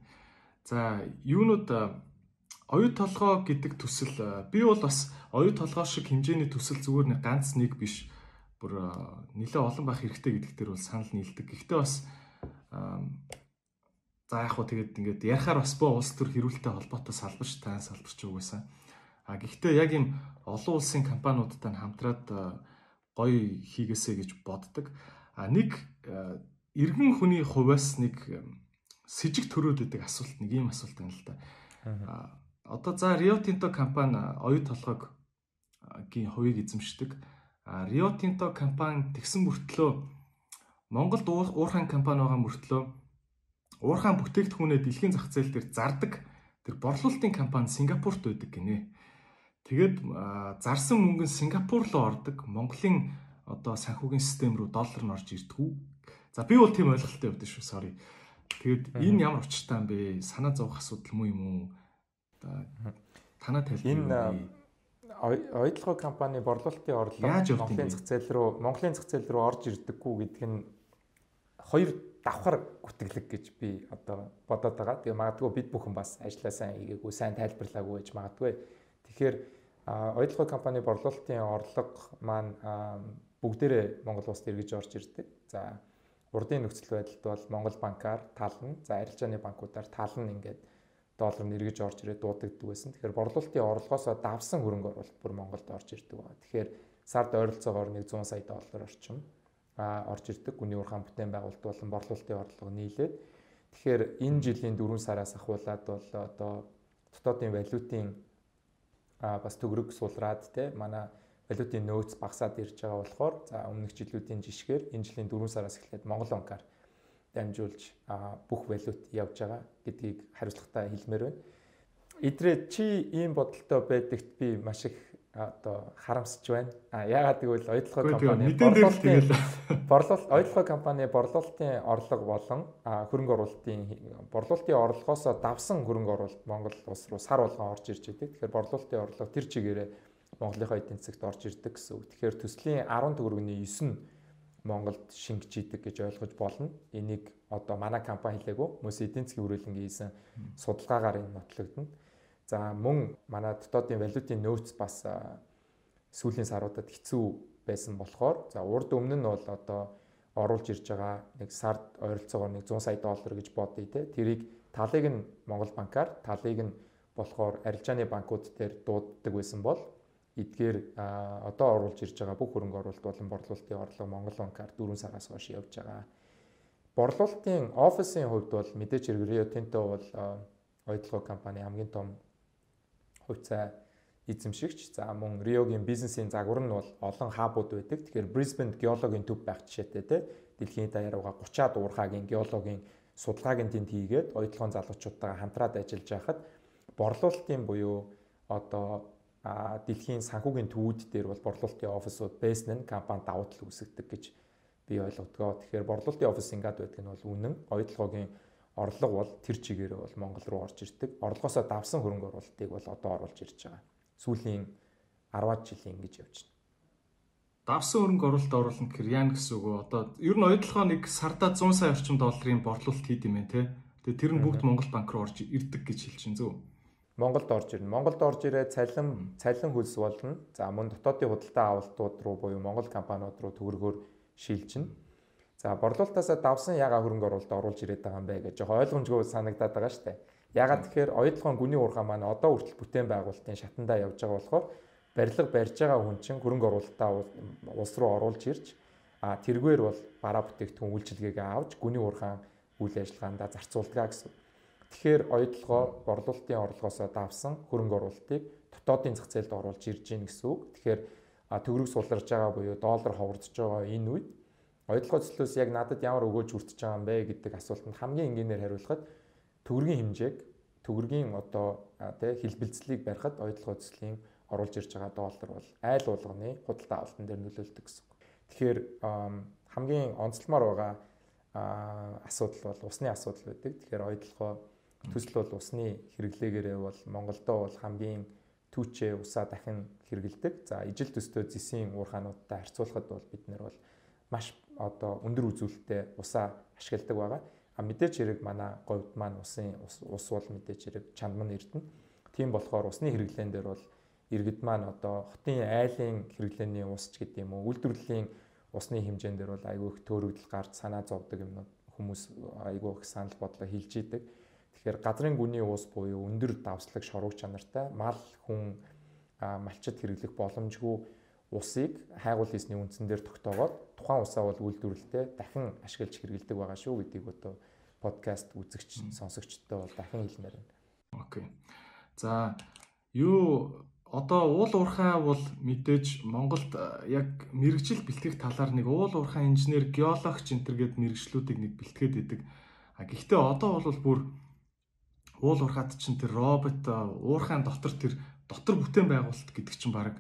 [SPEAKER 2] За юунууд оюу толгой гэдэг төсөл би бол бас оюу толгой шиг хэмжээний төсөл зүгээр нэг ганц нэг биш бүр нэлээ олон байх хэрэгтэй гэдэг дээр бол санал нийлдэг. Гэхдээ бас За яг хуу тэгээд ингээд ярихаар бас боо улс төр хэрүүлэлтэй холбоотой салбарч тань салбарч угаасаа. А гэхдээ яг ийм олон улсын компаниудтай хамтраад гоё хийгээсэ гэж боддог. А нэг иргэн хүний хувьас нэг сэжиг төрөөд идэг асуулт нэг ийм асуулт байна л да. А одоо за Rio Tinto компани оюу толгойг гийн хувийг эзэмшдэг. А Rio Tinto компани тэгсэн мөртлөө Монголд уурхайн компани байгаа мөртлөө уурхайн бүтээгдэхүүнээ дэлхийн зах зээл дээр зардаг тэр борлуулалтын компани Сингапурт байдаг гинэ. Тэгээд зарсан мөнгө нь Сингапур руу ордог. Монголын одоо санхүүгийн систем рүү доллар нь орж ирдгүү. За би бол тийм ойлголттой явдсан шүү. Sorry. Тэгэд энэ ямар учиртай юм бэ? Санаа зовх асуудал муу юм уу? Танаа тайлбар.
[SPEAKER 1] Энэ ойдлогоо компани борлуулалтын орлого Монголын зах зээл рүү Монголын зах зээл рүү орж ирдэггүй гэдэг нь хоёр давхар гүтгэлэг гэж би одоо бодоод байгаа. Тэгээ магадгүй бид бүхэн бас ажиллаа сайн хийгээгүй, сайн тайлбарлаагүй гэж магадгүй. Тэгэхээр ойдлогоо компани борлуулалтын орлого маань бүгдээрээ Монгол улсад эргэж орж ирдэг. За урдын нөхцөл байдалд бол Монгол банкар тална, за арилжааны банкудаар тална ингээд доллар нь эргэж орж ирээд дуудагддаг байсан. Тэгэхээр борлуулалтын орлогоосоо давсан хөрөнгө оруулалт бүр Монголд орж ирдэг байна. Тэгэхээр сард ойролцоогоор 100 сая доллар орчим а орж ирдэг. Гүний уурхаан бүтээн байгуулалт болон борлуулалтын орлого нийлээд тэгэхээр энэ жилийн 4 сараас ахуулаад бол одоо дотоодын валютын а бас төгрөг сулраад те манай валютын нөөц багасаад ирж байгаа болохоор за өмнөх жилүүдийн жишгээр энэ жилийн 4 сараас эхлээд Монгол банкар дамжуулж бүх валют явж байгаа гэдгийг хариуцлагатай хэлмээр байна. Идрээ чи ийм бодолтой байдагт би маш их одоо харамсаж байна. А яагаад гэвэл ойдлогоо компани борлуулалтын борлуулалт ойдлогоо компани борлуулалтын орлого болон хөрөнгө оруулалтын борлуулалтын орлогоос давсан хөрөнгө оруулалт Монгол улс руу сар болгон орж ирж байдаг. Тэгэхээр борлуулалтын орлого тэр чигээрээ Монголынхоо эдийн засагт орж ирдэг гэсэн үг. Тэгэхээр төслийн 10 төгрөгийн 9 нь Монголд шингэж идэг гэж ойлгож болно. Энийг одоо манай компани хэлээгүй. Хүмүүс эдийн засгийн хүрээлэнгийн хийсэн судалгаагаар энэ нотлогдно. За мөн манай дотоодын валютын нөөц бас сүүлийн саруудад хэцүү байсан болохоор за урд өмнө нь бол одоо оруулж ирж байгаа нэг сард ойролцоогоор нэг 100 сая доллар гэж бодъё те. Тэрийг талыг нь Монгол банкар, талыг нь болохоор арилжааны банкуд дээр дууддаг байсан бол эдгээр одоо оруулж ирж байгаа бүх хөрөнгө оруулалт болон борлуулалтын орлого Монгол банкар 4 сараас хойш явж байгаа. Борлуулалтын офисын хувьд бол мэдээж хэрэг Rio Tinto бол ойдлогоо компани хамгийн том хувьцаа эзэмшигч. За мөн Риогийн бизнесийн загвар нь бол олон хабууд байдаг. Тэгэхээр Brisbane геологийн төв байх жишээтэй те дэлхийн даяарууга 30-аад уурхагийн геологийн судалгааг нь тэнд хийгээд ойдлогоон залуучуудтайгаа хамтраад ажиллаж байхад борлуулалтын буюу одоо дэлхийн санхүүгийн төвүүд дээр бол борлуулалтын офисууд нь компани давуу тал үүсгдэг гэж би ойлгодгоо. Тэгэхээр борлуулалтын офис ингээд байдаг нь бол үнэн. Ойдлогоогийн орлого бол тэр чигээрээ бол Монгол руу орж ирдэг. Орлогоосоо давсан хөрөнгө оруулалтыг бол одоо оруулж ирж байгаа. Сүүлийн 10-аад жилийн ингэж явж байна.
[SPEAKER 2] Давсан хөрөнгө оруулалт оруулна гэхээр яа гэсэн үг вэ? Одоо ер нь ойдлогоо нэг сарда 100 сая орчим долларын борлуулалт хийд юм байна те. Тэгээ тэр нь бүгд Монгол банк руу орж ирдэг гэж хэлчихин зөв.
[SPEAKER 1] Монголд орж ирнэ. Монголд орж ирээд цалин цалин хөлс болно. За мөн дотоодын худалдаа авалтууд руу буюу Монгол компаниуд руу төгрөгөөр шилжинэ. За борлуулалтаас давсан яга хөрөнгө оруулалт оруулж ирээд байгаа юм бэ гэж жоохон ойлгомжгүй санагдаад байгаа шүү дээ. Ягаад тэгэхээр оюутлогын гүний уурхаа маань одоо хүртэл бүтээн байгуулалтын шатандаа явж байгаа болохоор барилга барьж байгаа хүн чинь хөрөнгө оруулалтаа улс руу оруулж ирж а тэргээр бол бараа бүтээгдэхүүн үйлчилгээгээ авч гүний уурхаан үйл ажиллагаандаа зарцуулдаг гэсэн. Тэгэхээр оюутлогоо борлуулалтын орлогоосоо давсан хөрөнгө оруулалтыг дотоодын зах зээлд оруулж ирж гин гэсэн үг. Тэгэхээр төгрөг суларж байгаа буюу доллар ховордож байгаа энэ үед оюутлогоо төслөөс яг надад ямар өгөөж хүртэж байгаа юм бэ гэдэг асуултанд хамгийн энгийнээр хариулахад төгрөгийн хэмжээг төгрөгийн одоо тий хэлбэлцлийг барихад оюутлогоо төслийн оруулж ирж байгаа доллар бол айл болгоны худалдаа авалтан дээр нөлөөлдөг гэсэн. Тэгэхээр хамгийн онцлмоор байгаа асуудал бол усны асуудал байдаг. Тэгэхээр оюутлогоо Төсөл бол усны хэрэглээгээрээ бол Монголдоо бол хамгийн түүчээ усаа дахин хэрэгэлдэг. За ижил төстэй зэсийн уурхаануудтай харьцуулахад бол бид нар бол маш одоо өндөр үзүүлэлттэй усаа ашигладаг байгаа. А мэдээч хэрэг манай говьд маань усын ус бол мэдээч хэрэг чанам нь эрдэнэ. Тийм болохоор усны хэрэглэн дээр бол иргэд маань одоо хотын айлын хэрэглээний ус ч гэдэг юм уу үйлдвэрлэлийн усны хэмжээн дээр бол айгүй их төөрөгдөл гарч санаа зовдөг юм хүмүүс айгүй их санал бодлоо хилж идэг. Тэгэхээр газрын гүний уус буюу өндөр давслаг шорог чанартай мал хүн малчид хэрэглэх боломжгүй усыг хайгуул хийсний үндсэн дээр тогтоогоод тухайн усаа бол үйлдвэрлэлтэд дахин ашиглаж хэрэгэлдэг байгаа шүү гэдгийг одоо подкаст үзэгч сонсогчдод бол дахин хэлмээр байна.
[SPEAKER 2] Окей. За юу одоо уул уурхай бол мэдээж Монголд яг мэрэгжил бэлтгэх талаар нэг уул уурхай инженер, геологч энтер гээд мэрэгчлүүдийг нэг бэлтгээд идэг. А гэхдээ одоо бол бүр уул уурхайд чинь тэр робот уурхайн дотор тэр дотор бүтээн байгуулалт гэдэг чинь баг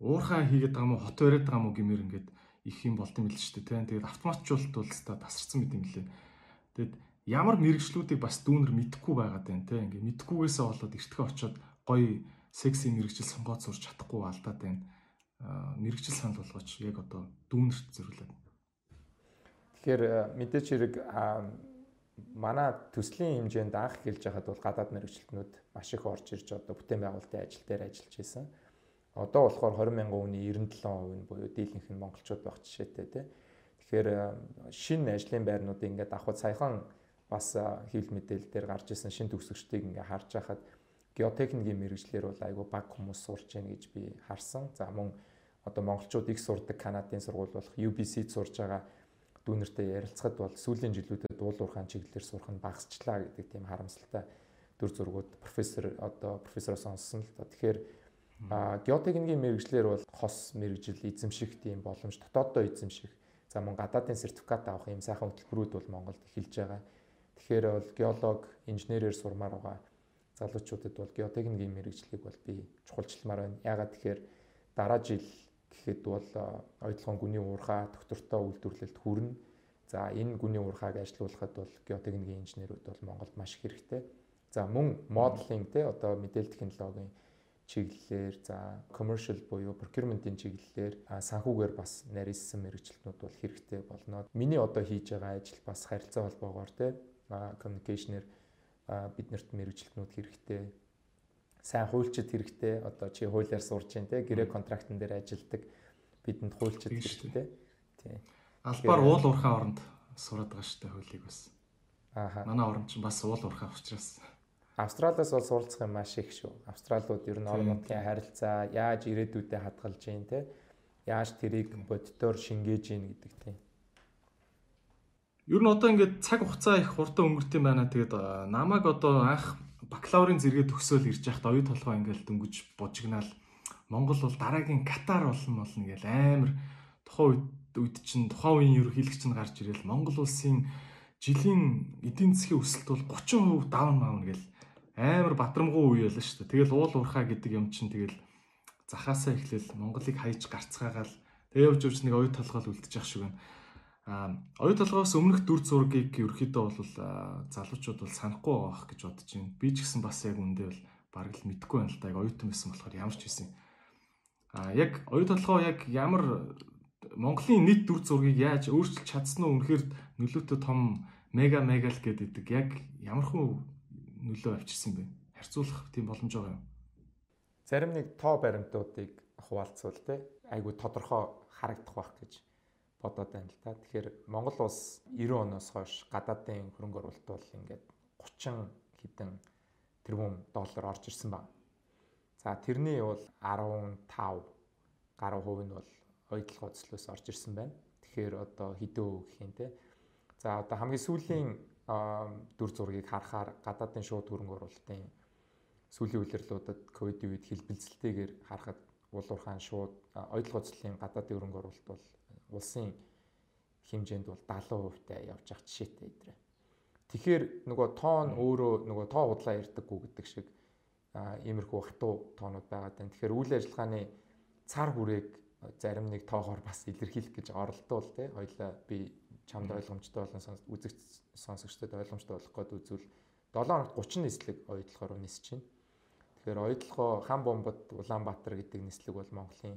[SPEAKER 2] уурхай хийгээд байгаа мó хот бариад байгаа мó гэмээр ингээд их юм болт юм л шүү дээ тийм. Тэгээд автоматжуулалт бол та тасарсан мэт юм лээ. Тэгэд ямар мэрэгчлүүдийг бас дүүнер мэдхгүй байгаад байна тийм. Ингээд мэдхгүйгээсээ болоод эртхэ очоод гоё секси мэрэгжил сонгоод сурч чадахгүй алдаад байна. мэрэгжил санал болгооч яг одоо дүүнерт зориулаад.
[SPEAKER 1] Тэгэхээр мэдээч хэрэг манай төслийн хэмжээнд анх эхэлж байхад бол гадаад мэрэгчлэтнүүд маш их орж ирж одоо бүтээн байгуулалтын ажил дээр ажиллаж байсан. Одоо болохоор 20 мянган хүний 97% нь буюу дийлэнх нь монголчууд байх жишээтэй тий. Тэгэхээр шинэ ажлын байрнуудыг ингээд авахд саяхан бас хэвлэл мэдээлэл дээр гарч исэн шинэ төгсөгчдийг ингээд харж байхад геотехникийн мэрэгжлэр бол айгүй баг хүмүүс сурч байна гэж би харсан. За мөн одоо монголчууд их сурдаг Канадын сургууль болох UBC-д сурж байгаа дүүнертэй ярилцахад бол сүүлийн жилүүдэд уул уурхайн чиглэлээр сурах нь багасчлаа гэдэг тийм харамсалтай дүр зургууд профессор одоо профессороос сонссон л доо. Тэгэхээр геотехникийн мэрэгжлэр бол хос мэрэгжил эзэмших тийм боломж дотооддоо эзэмших. За мөн гадаадын сертификат авах юм сайхан хөтөлбөрүүд бол Монголд эхэлж байгаа. Тэгэхээр бол геолог, инженерээр сурмаар байгаа залуучуудад бол геотехникийн мэрэгжлийг бол би чухалчилмаар байна. Ягаад тэгэхээр дараа жил гэхэд бол ойлгон гүний уурхаа доктортой үйлдвэрлэлд хүрнэ. За энэ гүний уурхааг ажилуулахад бол геотехникийн инженерүүд бол Монголд маш хэрэгтэй. За мөн моделинг те одоо мэдээлэл технологийн чиглэлээр за commercial буюу procurement-ийн чиглэлээр санхүүгээр бас нарийнсан мэрэгчлэтнүүд бол хэрэгтэй болно. Миний одоо хийж байгаа ажил бас харилцаа холбоогоор те communication-ээр биднэрт мэрэгчлэтнүүд хэрэгтэй. Сайн хуульчид хэрэгтэй. Одоо чи хуулиар сурж дээ те гэрээ контрактн дээр ажилдаг бидэнд хуульчид хэрэгтэй.
[SPEAKER 2] Тий. Албаар уул уурхай оронд сураад байгаа шүү дээ хуулийг бас. Ааха. Манай орон ч бас уул уурхай учраас
[SPEAKER 1] Австралиас бол суралцах юм маш их шүү. Австралиуд ер нь орон нутгийн харилцаа яаж ирээдүйдээ хадгалж гин те яаж тэрийг боддоор шингээж гин гэдэг тийм.
[SPEAKER 2] Ер нь одоо ингээд цаг хугацаа их хурдан өнгөрт юм байна. Тэгээд намайг одоо анх бакалаврын зэрэгээ төгсөөл ирж байхад оюу толгой ингээд дөнгөж бужигнаал Монгол бол дараагийн Катар болно болно гэж амар тухайн үед чинь тухайн үеийн ерөнхийлөгч нь гарч ирэл Монгол улсын жилийн эдийн засгийн өсөлт бол 30% даун маавна гэл амар батрамгуу үе байлаа шүү дээ. Тэгэл уул уурхаа гэдэг юм чинь тэгэл захаасаа эхлээл Монголыг хайж гарцгаагаал тэг явж явж нэг оюу толгойл үлдчих шиг байна. Оюу толгоос өмнөх дүр зургийг ерөөхдөө бол залуучууд бол санахгүй байгаах гэж бодож байна. Би ч гэсэн бас яг үндэ бол бараг л мэдэхгүй байна л да. Яг оюутан байсан болохоор ямар ч байсан. А яг оюу толгоо яг ямар Монголын нийт дүр зургийг яаж өөрчилж чадсан уу үнэхээр нөлөөтэй том мега мега л гэдэг яг ямархуу нөлөө авчирсан бэ? Харьцуулах тийм боломж байгаа юм.
[SPEAKER 1] Зарим нэг тоо баримтуудыг хуваалцвал те айгүй тодорхой харагдах байх гэж бодоод байна л та. Тэгэхээр Монгол улс 90 оноос хойш гадаадын хөрөнгө оруулалт бол ингээд 30 хэдэн тэрбум доллар орж ирсэн байна. За тэрний бол 15 гаруй хувь нь бол ойдлогоо төслөөс орж ирсэн байна. Тэгэхээр одоо хэдөө гэх юм те. За одоо хамгийн сүүлийн дүр зургийг харахаар гадаадын шууд хөрөнгө оруулалтын сүүлийн удирлуудад ковидын үед хэлбэлцэлтэйгээр харахад улуурхаан шууд оюутлын гоцлын гадаадын хөрөнгө оруулалт бол улсын хэмжээнд бол 70% таа явж байгаа жишээтэй идрээ. Тэгэхээр нөгөө тоон өөрөө нөгөө тоо худлаа ярьдаггүй гэдэг шиг иймэрхүү хатуу тоонууд байгаад байна. Тэгэхээр үйл ажиллагааны цар хүрээг зарим нэг тоогоор бас илэрхийлэх гэж оролдвол тий хоёлаа би чамд ойлгомжтой болон үзэгч сонсогчдод ойлгомжтой болох гээд үзвэл 7 хоногт 30 нислэг ойдлохоор нисэж байна. Тэгэхээр ойдлохоо хан бомбод Улаанбаатар гэдэг нислэг бол Монголын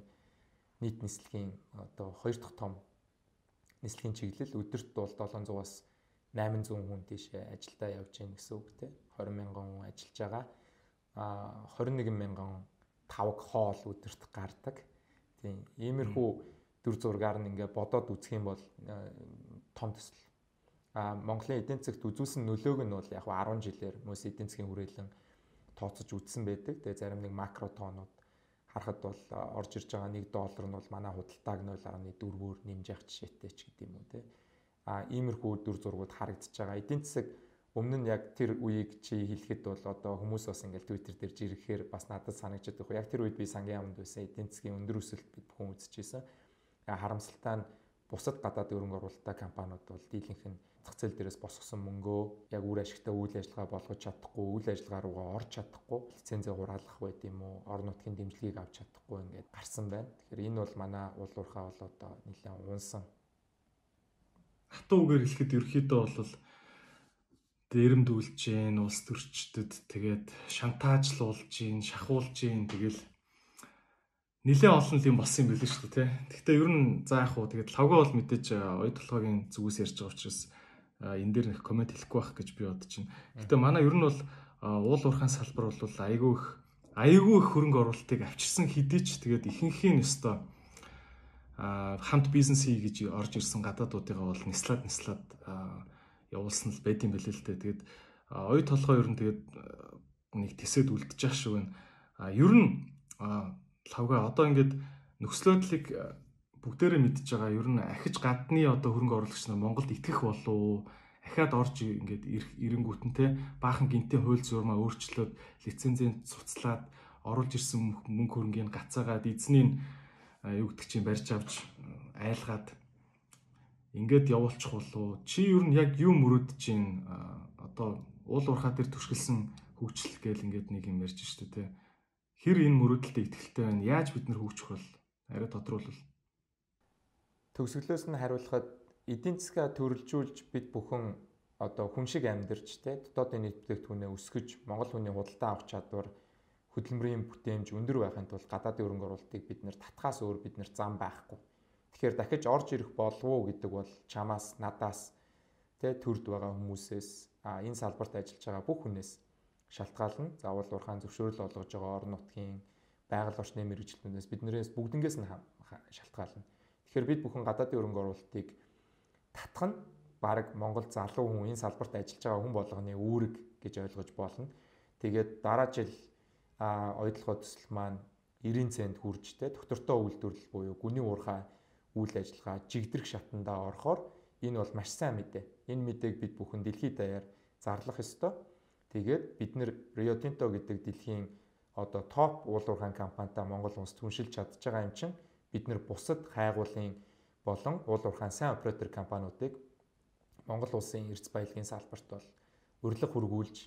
[SPEAKER 1] нийт нислэгийн одоо хоёр дахь том нислэгийн чиглэл өдөрт бол 700-аас 800 хүн тийшээ ажилдаа явж гин гэсэн үг те. 20 мянган хүн ажиллаж байгаа. А 21 мянган тавг хоол өдөрт гардаг. Тийм. Иймэрхүү дүр зургаар нь ингээ бодоод үзэх юм бол том төсөл. А Монголын эдийн засгт үзүүлсэн нөлөөг нь бол яг 10 жилээр мөс эдийн засгийн хүрээлэн тооцож үзсэн байдаг. Тэгээ зарим нэг макро тоонууд харахад бол орж ирж байгаа 1 доллар нь бол манай худалдааг 0.4-өөр нэмж явах жишээтэй ч гэдэм үү те. А иймэрхүү дүр зургууд харагдаж байгаа. Эдийн засаг өмнө нь яг тэр үеийг чи хэлэхэд бол одоо хүмүүс бас ингээл Twitter дээр жирэхээр бас надад санагдчихад байхгүй. Яг тэр үед би сангийн яамд байсан эдийн засгийн өндөр өсөлт бид бүхэн үзчихсэн. Харамсалтай нь бусад гадаад өрөнгө оруулалттай компаниуд бол дийлэнх нь зах зээл дээрээс босгосон мөнгөө яг үр ашигтай үйл ажиллагаа болгож чадахгүй, үйл ажиллагаа руугаа орж чадахгүй, лицензээ хураалгах байд юм уу, орон нутгийн дэмжлэгийг авч чадахгүй ингээд гарсан байна. Тэгэхээр энэ бол манай уулуурхаа бол одоо нэлээд унсан.
[SPEAKER 2] Хатуу үгээр хэлэхэд ерөөхдөө бол дээрэмдүүлж гин улс төрчдөд тэгээд шантаажлуулж гин шахуулж гин тэгэл нэлээ олон юм болсон юм билээ шүү дээ тий. Гэхдээ ер нь за яг хуу тэгээд лавга бол мэдээж оюут толгойн зүгээс ярьж байгаа учраас энэ дээр нэг комент хэлэхгүй байх гэж би бодож байна. Гэхдээ манай ер нь бол уул уурхайн салбар бол айгүй их айгүй их хөрөнгө оруулалтыг авчирсан хэдий ч тэгээд ихэнхийн өстой хамт бизнес хий гэж орж ирсэн гадаадуудыгаа бол нислаад нислаад явуулсан л байдсан байлээ л дээ. Тэгээд оюу толгой ер нь тэгээд нэг тэсэд үлдчих шиг байна. Ер нь лавга одоо ингээд нөхцөлөдлийг бүгдээрээ мэдж байгаа. Ер нь ахиж гадны одоо хөрөнгө оруулагч нар Монголд итгэх болов ахаад орж ингээд эренгүүт нь те баахан гинтийн хууль зурмаа өөрчлөөд лицензийн цуцлаад оруулж ирсэн мөнгө хөрөнгийн гацаагаад эзнийг юу гэдэг чинь барьж авч айлгаад ингээд явуулчих болов чи ер нь яг юу мөрөд чинь одоо уул уурхаа дээр түшгэлсэн хөгжил гээл ингээд нэг юм ярьж штэ тэ хэр энэ мөрөдөлтөд ихтэй байна? Яаж бид нар хөгжих бол арай тодруулбал
[SPEAKER 1] төгсгөлөөс нь хариулахад эдийн засгаа төрөлжүүлж бид бүхэн одоо хүн шиг амьдарч те дотоодын нийт бүтээгдэхүүнээ өсгөж Монгол хүний худалдаа авах чадвар хөдөлмөрийн бүтээмж өндөр байхын тулд гадаадын өрөнгө оруулалтыг бид нэр татхаас өөр бид нэр зам байхгүй Тэгэхээр дахиж орж ирэх болов уу гэдэг бол чамаас надаас тэ төрд байгаа хүмүүсээс а энэ салбарт ажиллаж байгаа бүх хүнээс шалтгаална. Заавал урхаан зөвшөөрөл олгож байгаа орон нутгийн байгаль орчны мэрэгчлэнээс биднээс бүгднгээс нь шалтгаална. Тэгэхээр бид бүхэн гадаадын өрөнгө оруулалтыг татах нь баг Монгол залуу хүн энэ салбарт ажиллаж байгаа хүн болгоны үүрэг гэж ойлгож болно. Тэгээд дараа жил а ойдлогоо төсөл маань 90 цент хүрж тэ доктортой үйлдвэрлэл буюу гүний уурхай үйл ажиллагаа жигдэрх шатандаа орохоор энэ бол маш сайн мэдээ. Энэ мэдээг бид бүхэн дэлхийд даяар зарлах ёстой. Тэгээд бид нэр Rio Tinto гэдэг дэлхийн одоо топ уулуурхайн компанитай Монгол улс түншилж чадж байгаа юм чинь бид нэр бусад хайгуулын болон уулуурхайн сайн оператор компаниудыг Монгол улсын эрдэс баялагын салбарт бол урилга хүргүүлж,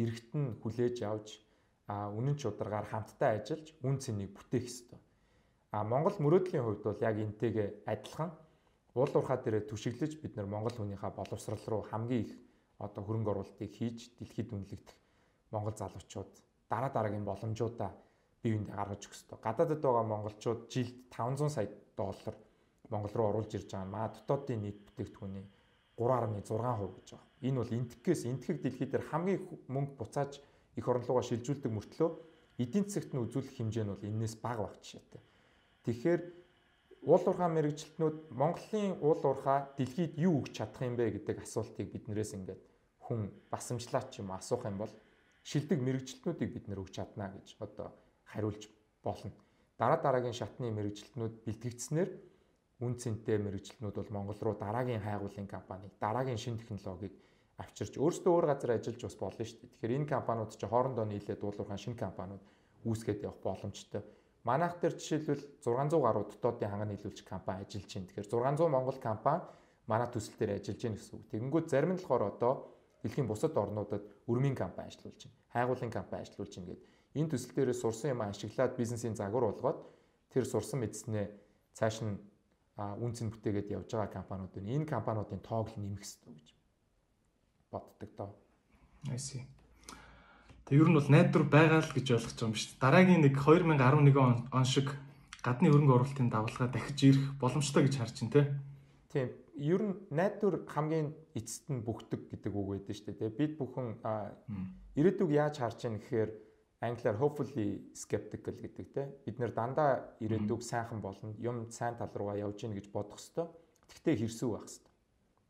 [SPEAKER 1] эргэтэн хүлээж авч, а үнэн чударгаар хамтдаа ажиллаж үн цэнийг бүтээх ёстой. А Монгол мөрөөдлийн хувьд бол яг энтэйгээ адилхан уул уурхаа дээрээ түшиглэж бид нар Монгол хүнийхээ боловсрал руу хамгийн их одоо хөрөнгө оруулалтыг хийж дэлхийд үнэлэгдэх Монгол залуучууд дараа дараагийн боломжуудаа бие биендээ гаргаж өгөх ёстой. Гадаадд байгаа монголчууд жилд 500 сая доллар Монгол руу оруулж ирж байгаа. Маа дотоодын нийт бүтээгдэхүүний 3.6% гэж байгаа. Энэ бол энтгэхээс энтгэх дэлхий дээр хамгийн мөнгө буцааж их руугаа шилжүүлдэг мөртлөө эдийн засагт нь үзүүлэх хэмжээ нь бол энээс бага баг жишээтэй. Тэгэхээр уул уурхай мэрэгчлэтнүүд Монголын уул уурхай дэлхийд юу өгч чадах юм бэ гэдэг асуултыг биднээс ингээд хүн басамжлаач юм асуух юм бол шилдэг мэрэгчлэтнүүдийг бид нэр өгч чадна гэж одоо хариулж болно. Дараа дараагийн шатны мэрэгчлэтнүүд бэлтгэгдснээр үн цэнтэй мэрэгчлэтнүүд бол Монгол руу дараагийн хайгуулын компани, дараагийн шин технологиг авчирч өөрсдөө өөр газар ажиллаж бас болно шүү дээ. Тэгэхээр энэ компаниуд чи хоорондоо нийлээд уулуурхайн шинэ компаниуд үүсгээд явах боломжтой. Манайх дээр жишээлбэл 600 гаруй дотоодын ханган нийлүүлж компани ажиллаж байна. Тэгэхээр 600 Монгол компани манай төсөл дээр ажиллаж байна гэсэн үг. Тэгэнгүүт зарим нь болохоор одоо дэлхийн бусад орнуудад өрмийн компани ажиллуулж байна. Хайгуулын компани ажиллуулж байна гэдэг. Энэ төсөл дээрээ сурсан юм ашиглаад бизнесийн загвар болгоод тэр сурсан мэдснээ цааш нь үнцэн бүтээгээд явж байгаа компаниуд энэ компаниудын тоог л нэмэх хэрэгтэй гэж боддог доо.
[SPEAKER 2] See. Тэг ер нь бол найдвар байгаа л гэж ойлгож байгаа юм шүү дээ. Дараагийн нэг 2011 он он шиг гадны хөрөнгө оруулалтын давалгаа дахиж ирэх боломжтой гэж харж байна те.
[SPEAKER 1] Тийм. Ер нь найдвар хамгийн эцэст нь бүгдэг гэдэг үг байдаг шүү дээ. Бид бүхэн ирээдүг яаж харж байна гэхээр англиар hopefully skeptical гэдэг те. Бид нэр дандаа ирээдүг сайхан болно. Юм сайн тал руугаа явж гин гэж бодох хэвээр. Тэгтээ хэрсүү байх хэвээр.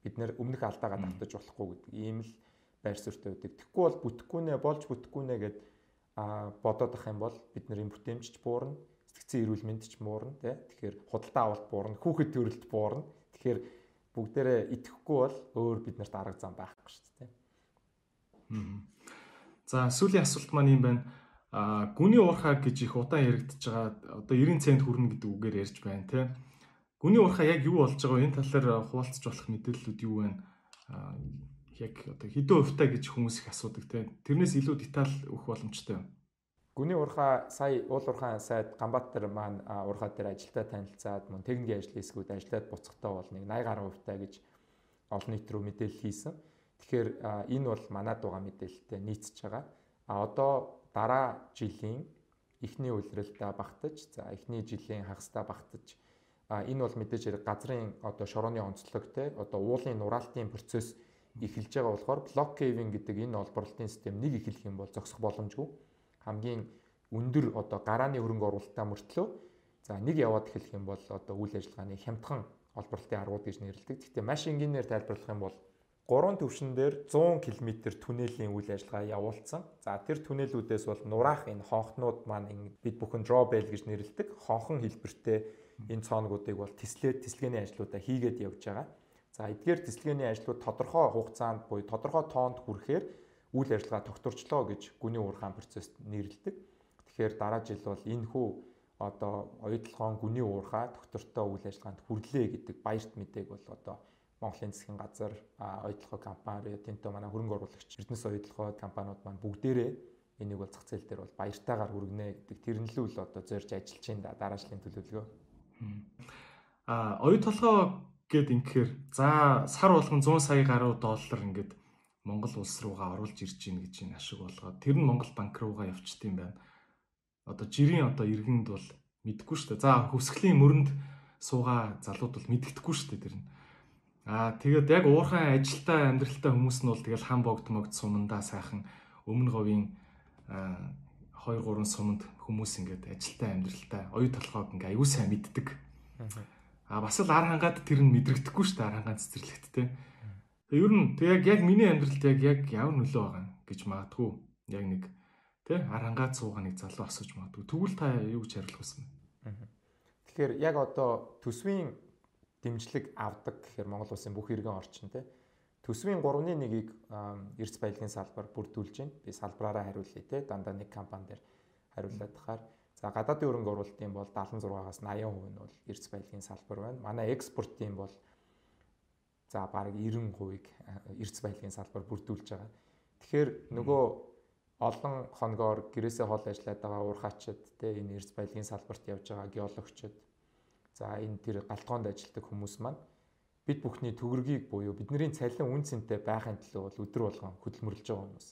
[SPEAKER 1] Бид нэр өмнөх алдаагаа давтаж болохгүй гэдэг ийм л байр суурьтай байдаг. Тэгэхгүй бол бүтэхгүй нэ болж бүтэхгүй нэ гэд а бодоод ах юм бол бид нэр бүтээмжч буурна, сэтгцэн эрүүл мэнд ч буурна тий. Тэгэхээр худалдаа авалт буурна, хүүхэд төрөлт буурна. Тэгэхээр бүгдээрээ итгэхгүй бол өөр бид нарт арга зам байхгүй шүү дээ.
[SPEAKER 2] За сүүлийн асуулт маань юм байна. А гүний уурхаа гэж их удаан яригдж байгаа. Одоо 90 цент хүрнэ гэдэг үгээр ярьж байна тий. Гүний уурхаа яг юу болж байгаа вэ? Энэ талаар хуваалцаж болох мэдээллүүд юу байна? яг одоо хэдэн хувьтай гэж хүмүүс их асуудаг те. Тэрнээс илүү деталь өгөх боломжтой юм.
[SPEAKER 1] Гүний урхаа сая уул урхаан сайд Ганбаатар маань урхаа дээр ажилдаа танилцаад мөн техникийн ажил хийсгүүд ажилдаад буцахтаа бол нэг 80 гаруй хувьтай гэж олон нийт рүү мэдээлэл хийсэн. Тэгэхээр энэ бол манад байгаа мэдээлэлтэй нийцж байгаа. А одоо дараа жилийн эхний үйлрэлтэ багтаж, за эхний жилийн хагастай багтаж энэ бол мэдээж газрын одоо шорооны онцлог те одоо уулын нураалтын процесс эхэлж байгаа болохоор блок caving гэдэг энэ олборлолтын систем нэг эхлэх юм бол зогсох боломжгүй. Хамгийн өндөр одоо гарааны хөрөнгө оруулалтаа мөртлөө за нэг яваад эхлэх юм бол одоо үйл ажиллагааны хямдхан олборлолтын аргууд гэж нэрлэдэг. Гэхдээ маш энгийнээр тайлбарлах юм бол гурван төвшин дээр 100 км түнэлийн үйл ажиллагаа явуулсан. За тэр түнэлүүдээс бол нураах энэ хонхнууд маань бид бүхэн drawbell гэж нэрлэдэг. Хонхон хэлбэртэй энэ цооногуудыг бол тислээд тислэгээний ажлуудаа хийгээд явж байгаа. За эдгээр тислэгээний ажлууд тодорхой хугацаанд буюу тодорхой тоонд хүрэхээр үйл ажиллагаа тогтворчлоо гэж гүний уурхаан процесс нэрлэдэг. Тэгэхээр дараа жил бол энэ хүү одоо оюутлогоон гүний уурхаа тогтвортой үйл ажиллагаанд хүрлээ гэдэг баярт мэдээг бол одоо Монголын засгийн газар, оюутлогоо компани, тэнтөө манай хөрөнгө оруулагч, Эрдэнэс оюутлогоо компаниуд маань бүгдээрээ энийг бол зах зээл дээр бол баяртайгаар хүргэнэ гэдэг тэрнлүүл одоо зорж ажиллаж байна да дараа жилийн төлөвлөгөө.
[SPEAKER 2] А оюу толгой гээд ингэхээр за сар болгон 100 сая гаруй доллар ингээд Монгол улс руугаа оруулж ирж гин гэж энэ ашиг болгоод тэр нь Монгол банк руугаа явчт юм байна. Одоо жирийн одоо иргэнд бол мэдгүй шүү дээ. За хөсгөлийн мөрөнд суугаа залууд бол мэддэхгүй шүү дээ тэр нь. Аа тэгээд яг уурхайн ажилтаа амьдралтай хүмүүс нь бол тэгэл хам богд могд сумандаа сайхан өмнө говийн 2 3 суманд хүмүүс ингээд ажилтаа амьдралтай оюу толгойг ингээ аюу сайн мэддэг. А бас л ар хангаад тэр нь мэдрэгдэхгүй шүү дээ ар хангаан цэцэрлэгт те. Тэг ер нь тэг яг яг миний амьдралд яг яг ямар нөлөө байгаа гэж магадгүй яг нэг те ар хангаад суугаа нэг залуу асууж магадгүй. Тэгвэл та юу гэж хариулах вэ?
[SPEAKER 1] Тэгэхээр яг одоо төсвийн дэмжлэг авдаг гэхээр Монгол улсын бүх иргэн орчин те төсвийн 3-ны 1-ийг эрс баялагын салбар бүрдүүлж байна. Би салбараараа хариулъя те дандаа нэг компани дээр хариулаад тахаар За гадаадын хөрөнгө оруулалтын бол 76-аас 80% нь бол эрдэс баялагын салбар байна. Манай экспортын бол за бараг 90%-ыг эрдэс баялагын салбар бүрдүүлж байгаа. Тэгэхээр нөгөө олон хоногоор гэрээсээ хол ажиллаад байгаа уурхаачид те энэ эрдэс баялагын салбарт явж байгаа геологчид за энэ тэр галтгоонд ажилладаг хүмүүс маань бид бүхний төгрөгийг буюу бидний цалин үн цэнтэй байхын төлөө бол өдөр болгон хөдөлмөрлөж байгаа хүмүүс.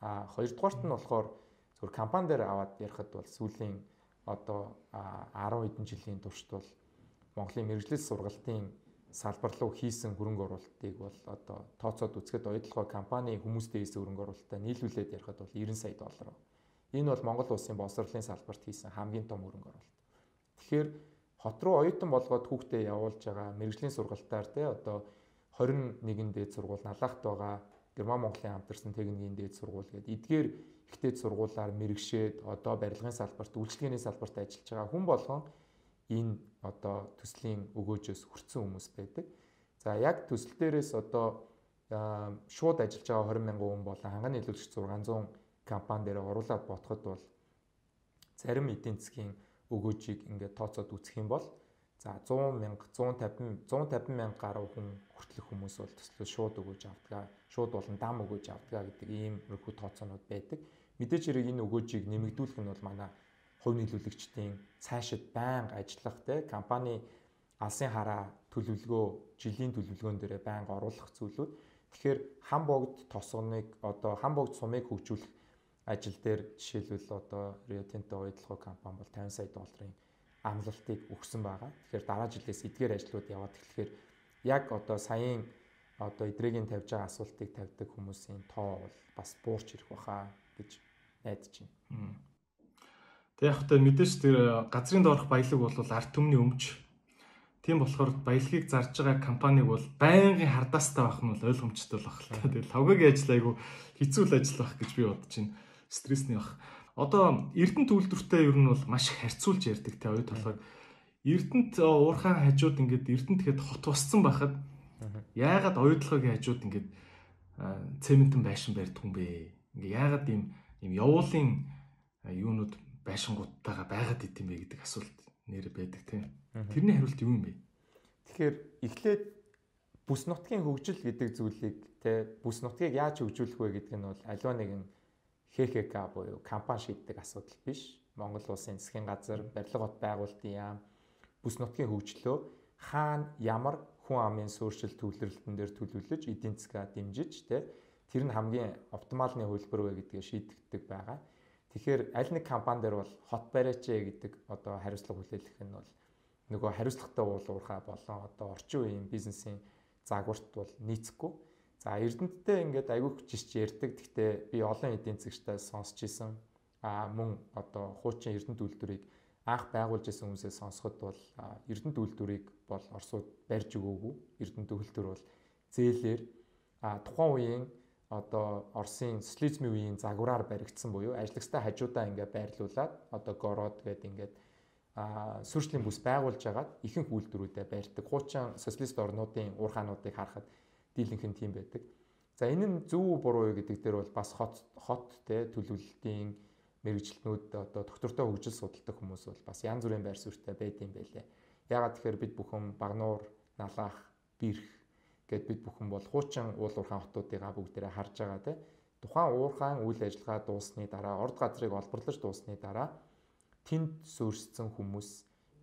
[SPEAKER 1] А хоёрдугаарт нь болохоор зөвхөн компани дээр аваад ярихад бол сүүлийн одоо 10 хэдэн жилийн туршид бол Монголын мэрэгжлэл сургалтын салбар руу хийсэн хөрөнгө оруулалтыг бол одоо тооцоод үзэхэд оюутлогоо компани хүмүүстэй хийсэн хөрөнгө оруулалтаа нийлүүлээд ярихад бол 90 сая доллар. Энэ бол Монгол улсын боловсролын салбарт хийсэн хамгийн том хөрөнгө оруулалт. Тэгэхээр хот руу оюутан болгоод хүүхдээ явуулж байгаа мэрэгжлийн сургалтаар те одоо 21 дээд сургууль налахт байгаа Герман Монголын хамтарсан техникийн дээд сургууль гэдэг эдгээр ихтэй сургуулаар мэрэгшээд одоо барилгын салбарт үйлчлэгээний салбарт ажиллаж байгаа хүн болгон энэ одоо төслийн өгөөжөөс хүрсэн хүмүүс байдаг. За яг төсөл дээрээс одоо шууд ажиллаж байгаа 20 мянган хүн болон ханганы нийлүүлэгч 600 компани дээр оруулаад бодоход бол зарим эдийн засгийн өгөөжийг ингээд тооцоод үзэх юм бол за 100 мянга 150 150 мянга гаруй хүн хүртэлх хүмүүс бол төслөө шууд өгөөж авдаг. Шууд болон дам өгөөж авдаг гэдэг ийм өрхүү тооцоонууд байдаг. Мэдээж хэрэг энэ өгөөжийг нэмэгдүүлэх нь бол манай хувь нийлүүлэгчдийн цаашид байнга ажиллах те компани алсын хараа төлөвлөгөө жилийн төлөвлөгөөн дээр байнга оруулах зүйлүүд тэгэхээр хам богд тосгоныг одоо хам богд сумыг хөгжүүлэх ажил дээр жишээлбэл одоо Rio Tinto уядлахуу компани бол 50 сая долларын амлалтыг өгсөн байгаа. Тэгэхээр дараа жилээс эдгээр ажлууд яваад эхлэхээр яг одоо саяын одоо эдрэгийн тавьж байгаа асуултыг тавьдаг хүмүүсийн тоо бол бас буурч ирэх баха гэж найдаж байна.
[SPEAKER 2] Тэг яг хөтэ мэдээж тэр газрын доорх баялаг бол арт түмний өмч. Тийм болохоор баялагийг зарж байгаа компаниг бол байнгын хардаастай байх нь ойлгомжтой л та. Тэгэл лавгагийн ажил айгу хэцүү л ажил байх гэж би бодож байна. Стрессний бах. Одоо Эрдэнэ төлөвлөртөө ер нь бол маш харьцуулж ярьдаг те оюу толгойг. Эрдэнэт уурхайн хажууд ингээд Эрдэнэт тэгэхэд хот босцсон байхад яагаад оюу толгойгийн хажууд ингээд цементэн байшин барьдаг юм бэ? Ингээ яагаад ийм ийм явуулын юунууд байшингуудтайгаа байгаад идэм бэ гэдэг асуулт нэр байдаг тийм. Тэрний хариулт юу юм бэ?
[SPEAKER 1] Тэгэхээр эхлээд бүс нутгийн хөгжил гэдэг зүйлийг те бүс нутгийг яаж хөгжүүлэх вэ гэдэг нь бол аливаа нэгэн ХХК буюу компани шийддэг асуудал биш. Монгол улсын засгийн газар, барилга бот байгуулалтын яам бүс нутгийн хөгжлөө хаана ямар хүн амын суурьшил төвлөрөлтөн дээр төлөвлөж эдийн засгаа дэмжиж те тэр нь хамгийн оптималны хөлбөр вэ гэдгээ шийдэгддэг байгаа. Тэгэхээр аль нэг компани дээр бол хот бариач гэдэг одоо хариуцлага хүлээлгэх нь бол нөгөө хариуцлагатай уулуурхаа болон одоо орчин үеийн бизнесийн загварт бол нийцэхгүй За Эрдэнэттэй ингээд айгүйх жишч ярьдаг. Гэхдээ би олон эдийн засгчтай сонсч исэн. А мөн одоо хуучин Эрдэнэт үйлдвэрийг анх байгуулж исэн хүмүүсээс сонсоход бол Эрдэнэт үйлдвэрийг бол Оросууд барьж өгөөгүй. Эрдэнэт үйлдвэр бол зээлээр а тухайн үеийн одоо Оросын социализмын үеийн загвараар баригдсан буюу ажлагчтай хажуудаа ингээд байрлуулад одоо город гэдэг ингээд а сүрчлийн бүс байгуулж агаад ихэнх үйлдвэрүүдэд барьдаг. Хуучин социалист орнуудын уурхаануудыг харахад дийлэнх нь тийм байдаг. За энэ нь зөв буруу юу гэдэг дээр бол бас хот хот те төлөвлөлтийн мэрэгчлэнүүд одоо доктортой хөгжил судалдаг хүмүүс бол бас янз бүрийн байр суурьтай байдсан байлээ. Ягаад тэгэхээр бид бүхэн Багнуур, Налаах, Бирх гэд бид бүхэн бол хуучин уул уурхаан хотуудыгаа бүгдээрээ харж байгаа те. Тухайн уурхаан үйл ажиллагаа дуусны дараа, орд газрыг олборлож дуусны дараа тэнд суурьссан хүмүүс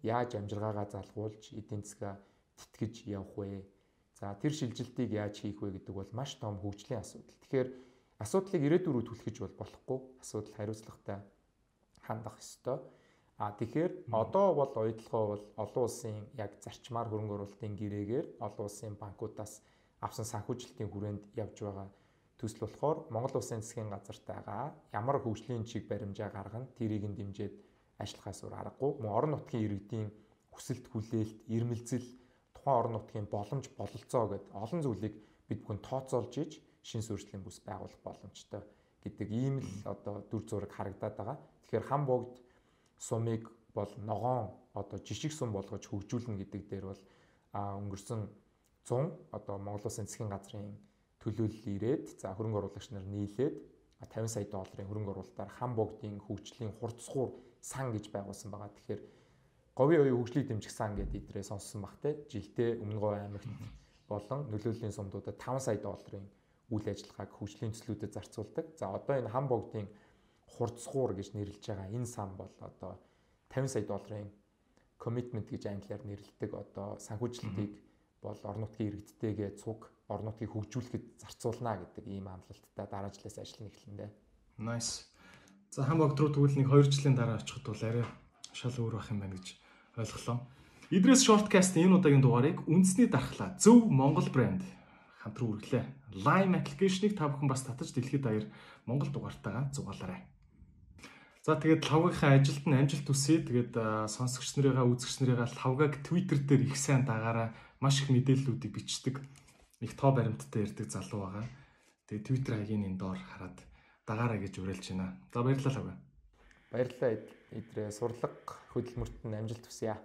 [SPEAKER 1] яаж амжиргаагаа залгуулж эдийн засгаа тэтгэж явах вэ? За тэр шилжилтийг яаж хийх вэ гэдэг бол маш том хөгжлийн асуудал. Тэгэхээр асуудлыг ирээдүйн рүү түлхэж бол болохгүй. Асуудал хариуцлагатай хандах ёстой. А тэгэхээр одоо бол ойдлогоо бол олон улсын яг зарчмаар хөрөнгө оруулалтын гэрээгээр олон улсын банкудаас авсан санхүүжилтийн хүрээнд явж байгаа төсөл болохоор Монгол улсын засгийн газартайгаа ямар хөгжлийн чиг баримжаа гаргана тэрийг нь дэмжиж ажиллахаас өөр аргагүй. Мөн орон нутгийн иргэдийн хүсэлт хүлээлт, ирмэлзэл тухайн орон нутгийн боломж бололцоо гэд олон зүйлийг бид бүхэн тооцоолж иж шин сүрслийн бүс байгуулах боломжтой гэдэг ийм л одоо дүр зураг харагдаад байгаа. Тэгэхээр хам богд сумыг бол ногоон одоо жишг сум болгож хөгжүүлнэ гэдэг дээр бол өнгөрсөн 100 одоо Монгол Улсын засгийн газрын төлөөлөл ирээд за хөрөнгө оруулагч нар нийлээд 50 сая долларын хөрөнгө оруулалтаар хам богдын хөгжлийн хурцгуур сан гэж байгуулсан байгаа. Тэгэхээр говийн оюун хөгжлийг дэмжих сан гэдэг идрээ сонссон бах те жилдээ өмнө говь аймагт болон нөлөөллийн сумдуудад 5 сая долларын үйл ажиллагааг хөгжлийн төслүүдэд зарцуулдаг. За одоо энэ хам богдын хурцгуур гэж нэрлэж байгаа энэ сан бол одоо 50 сая долларын commitment гэж англиар нэрлэдэг одоо санхүүжилтийг бол орон нутгийн иргэдтэйгээ цуг орон нутгийг хөгжүүлэхэд зарцуулна гэдэг ийм амлалттай дараа жилээс ажиллана эхлэндэ.
[SPEAKER 2] Nice. За хам богд руу тэгвэл нэг 2 жилийн дараа очиход бол арай шал өөр байх юм байна гэж ойлголоо. Идрээс Shortcast энэ удаагийн дугаарыг үндэсний дархлаа зөв Монгол брэнд хамт руу үргэлээ. Lime application-ыг та бүхэн бас татаж дэлхийд даяар Монгол дугаартайгаа зугаалаарай. За тэгээд лавгийнхаа ажилд нь амжилт хүсье. Тэгээд сонсогч нарыгаа үзэгч нарыгаа лавгаг Twitter дээр их сайн дагаараа маш их мэдээллүүдийг бичдэг. Их тоо баримттай ярьдаг залуу байгаа. Тэгээд Twitter хаягийн энэ доор хараад дагаараа гэж уриалж байна. За баярлалаа лавга.
[SPEAKER 1] Баярлалаа. Идрээ сурлага хөдөлмөрт нь амжилт хүсье.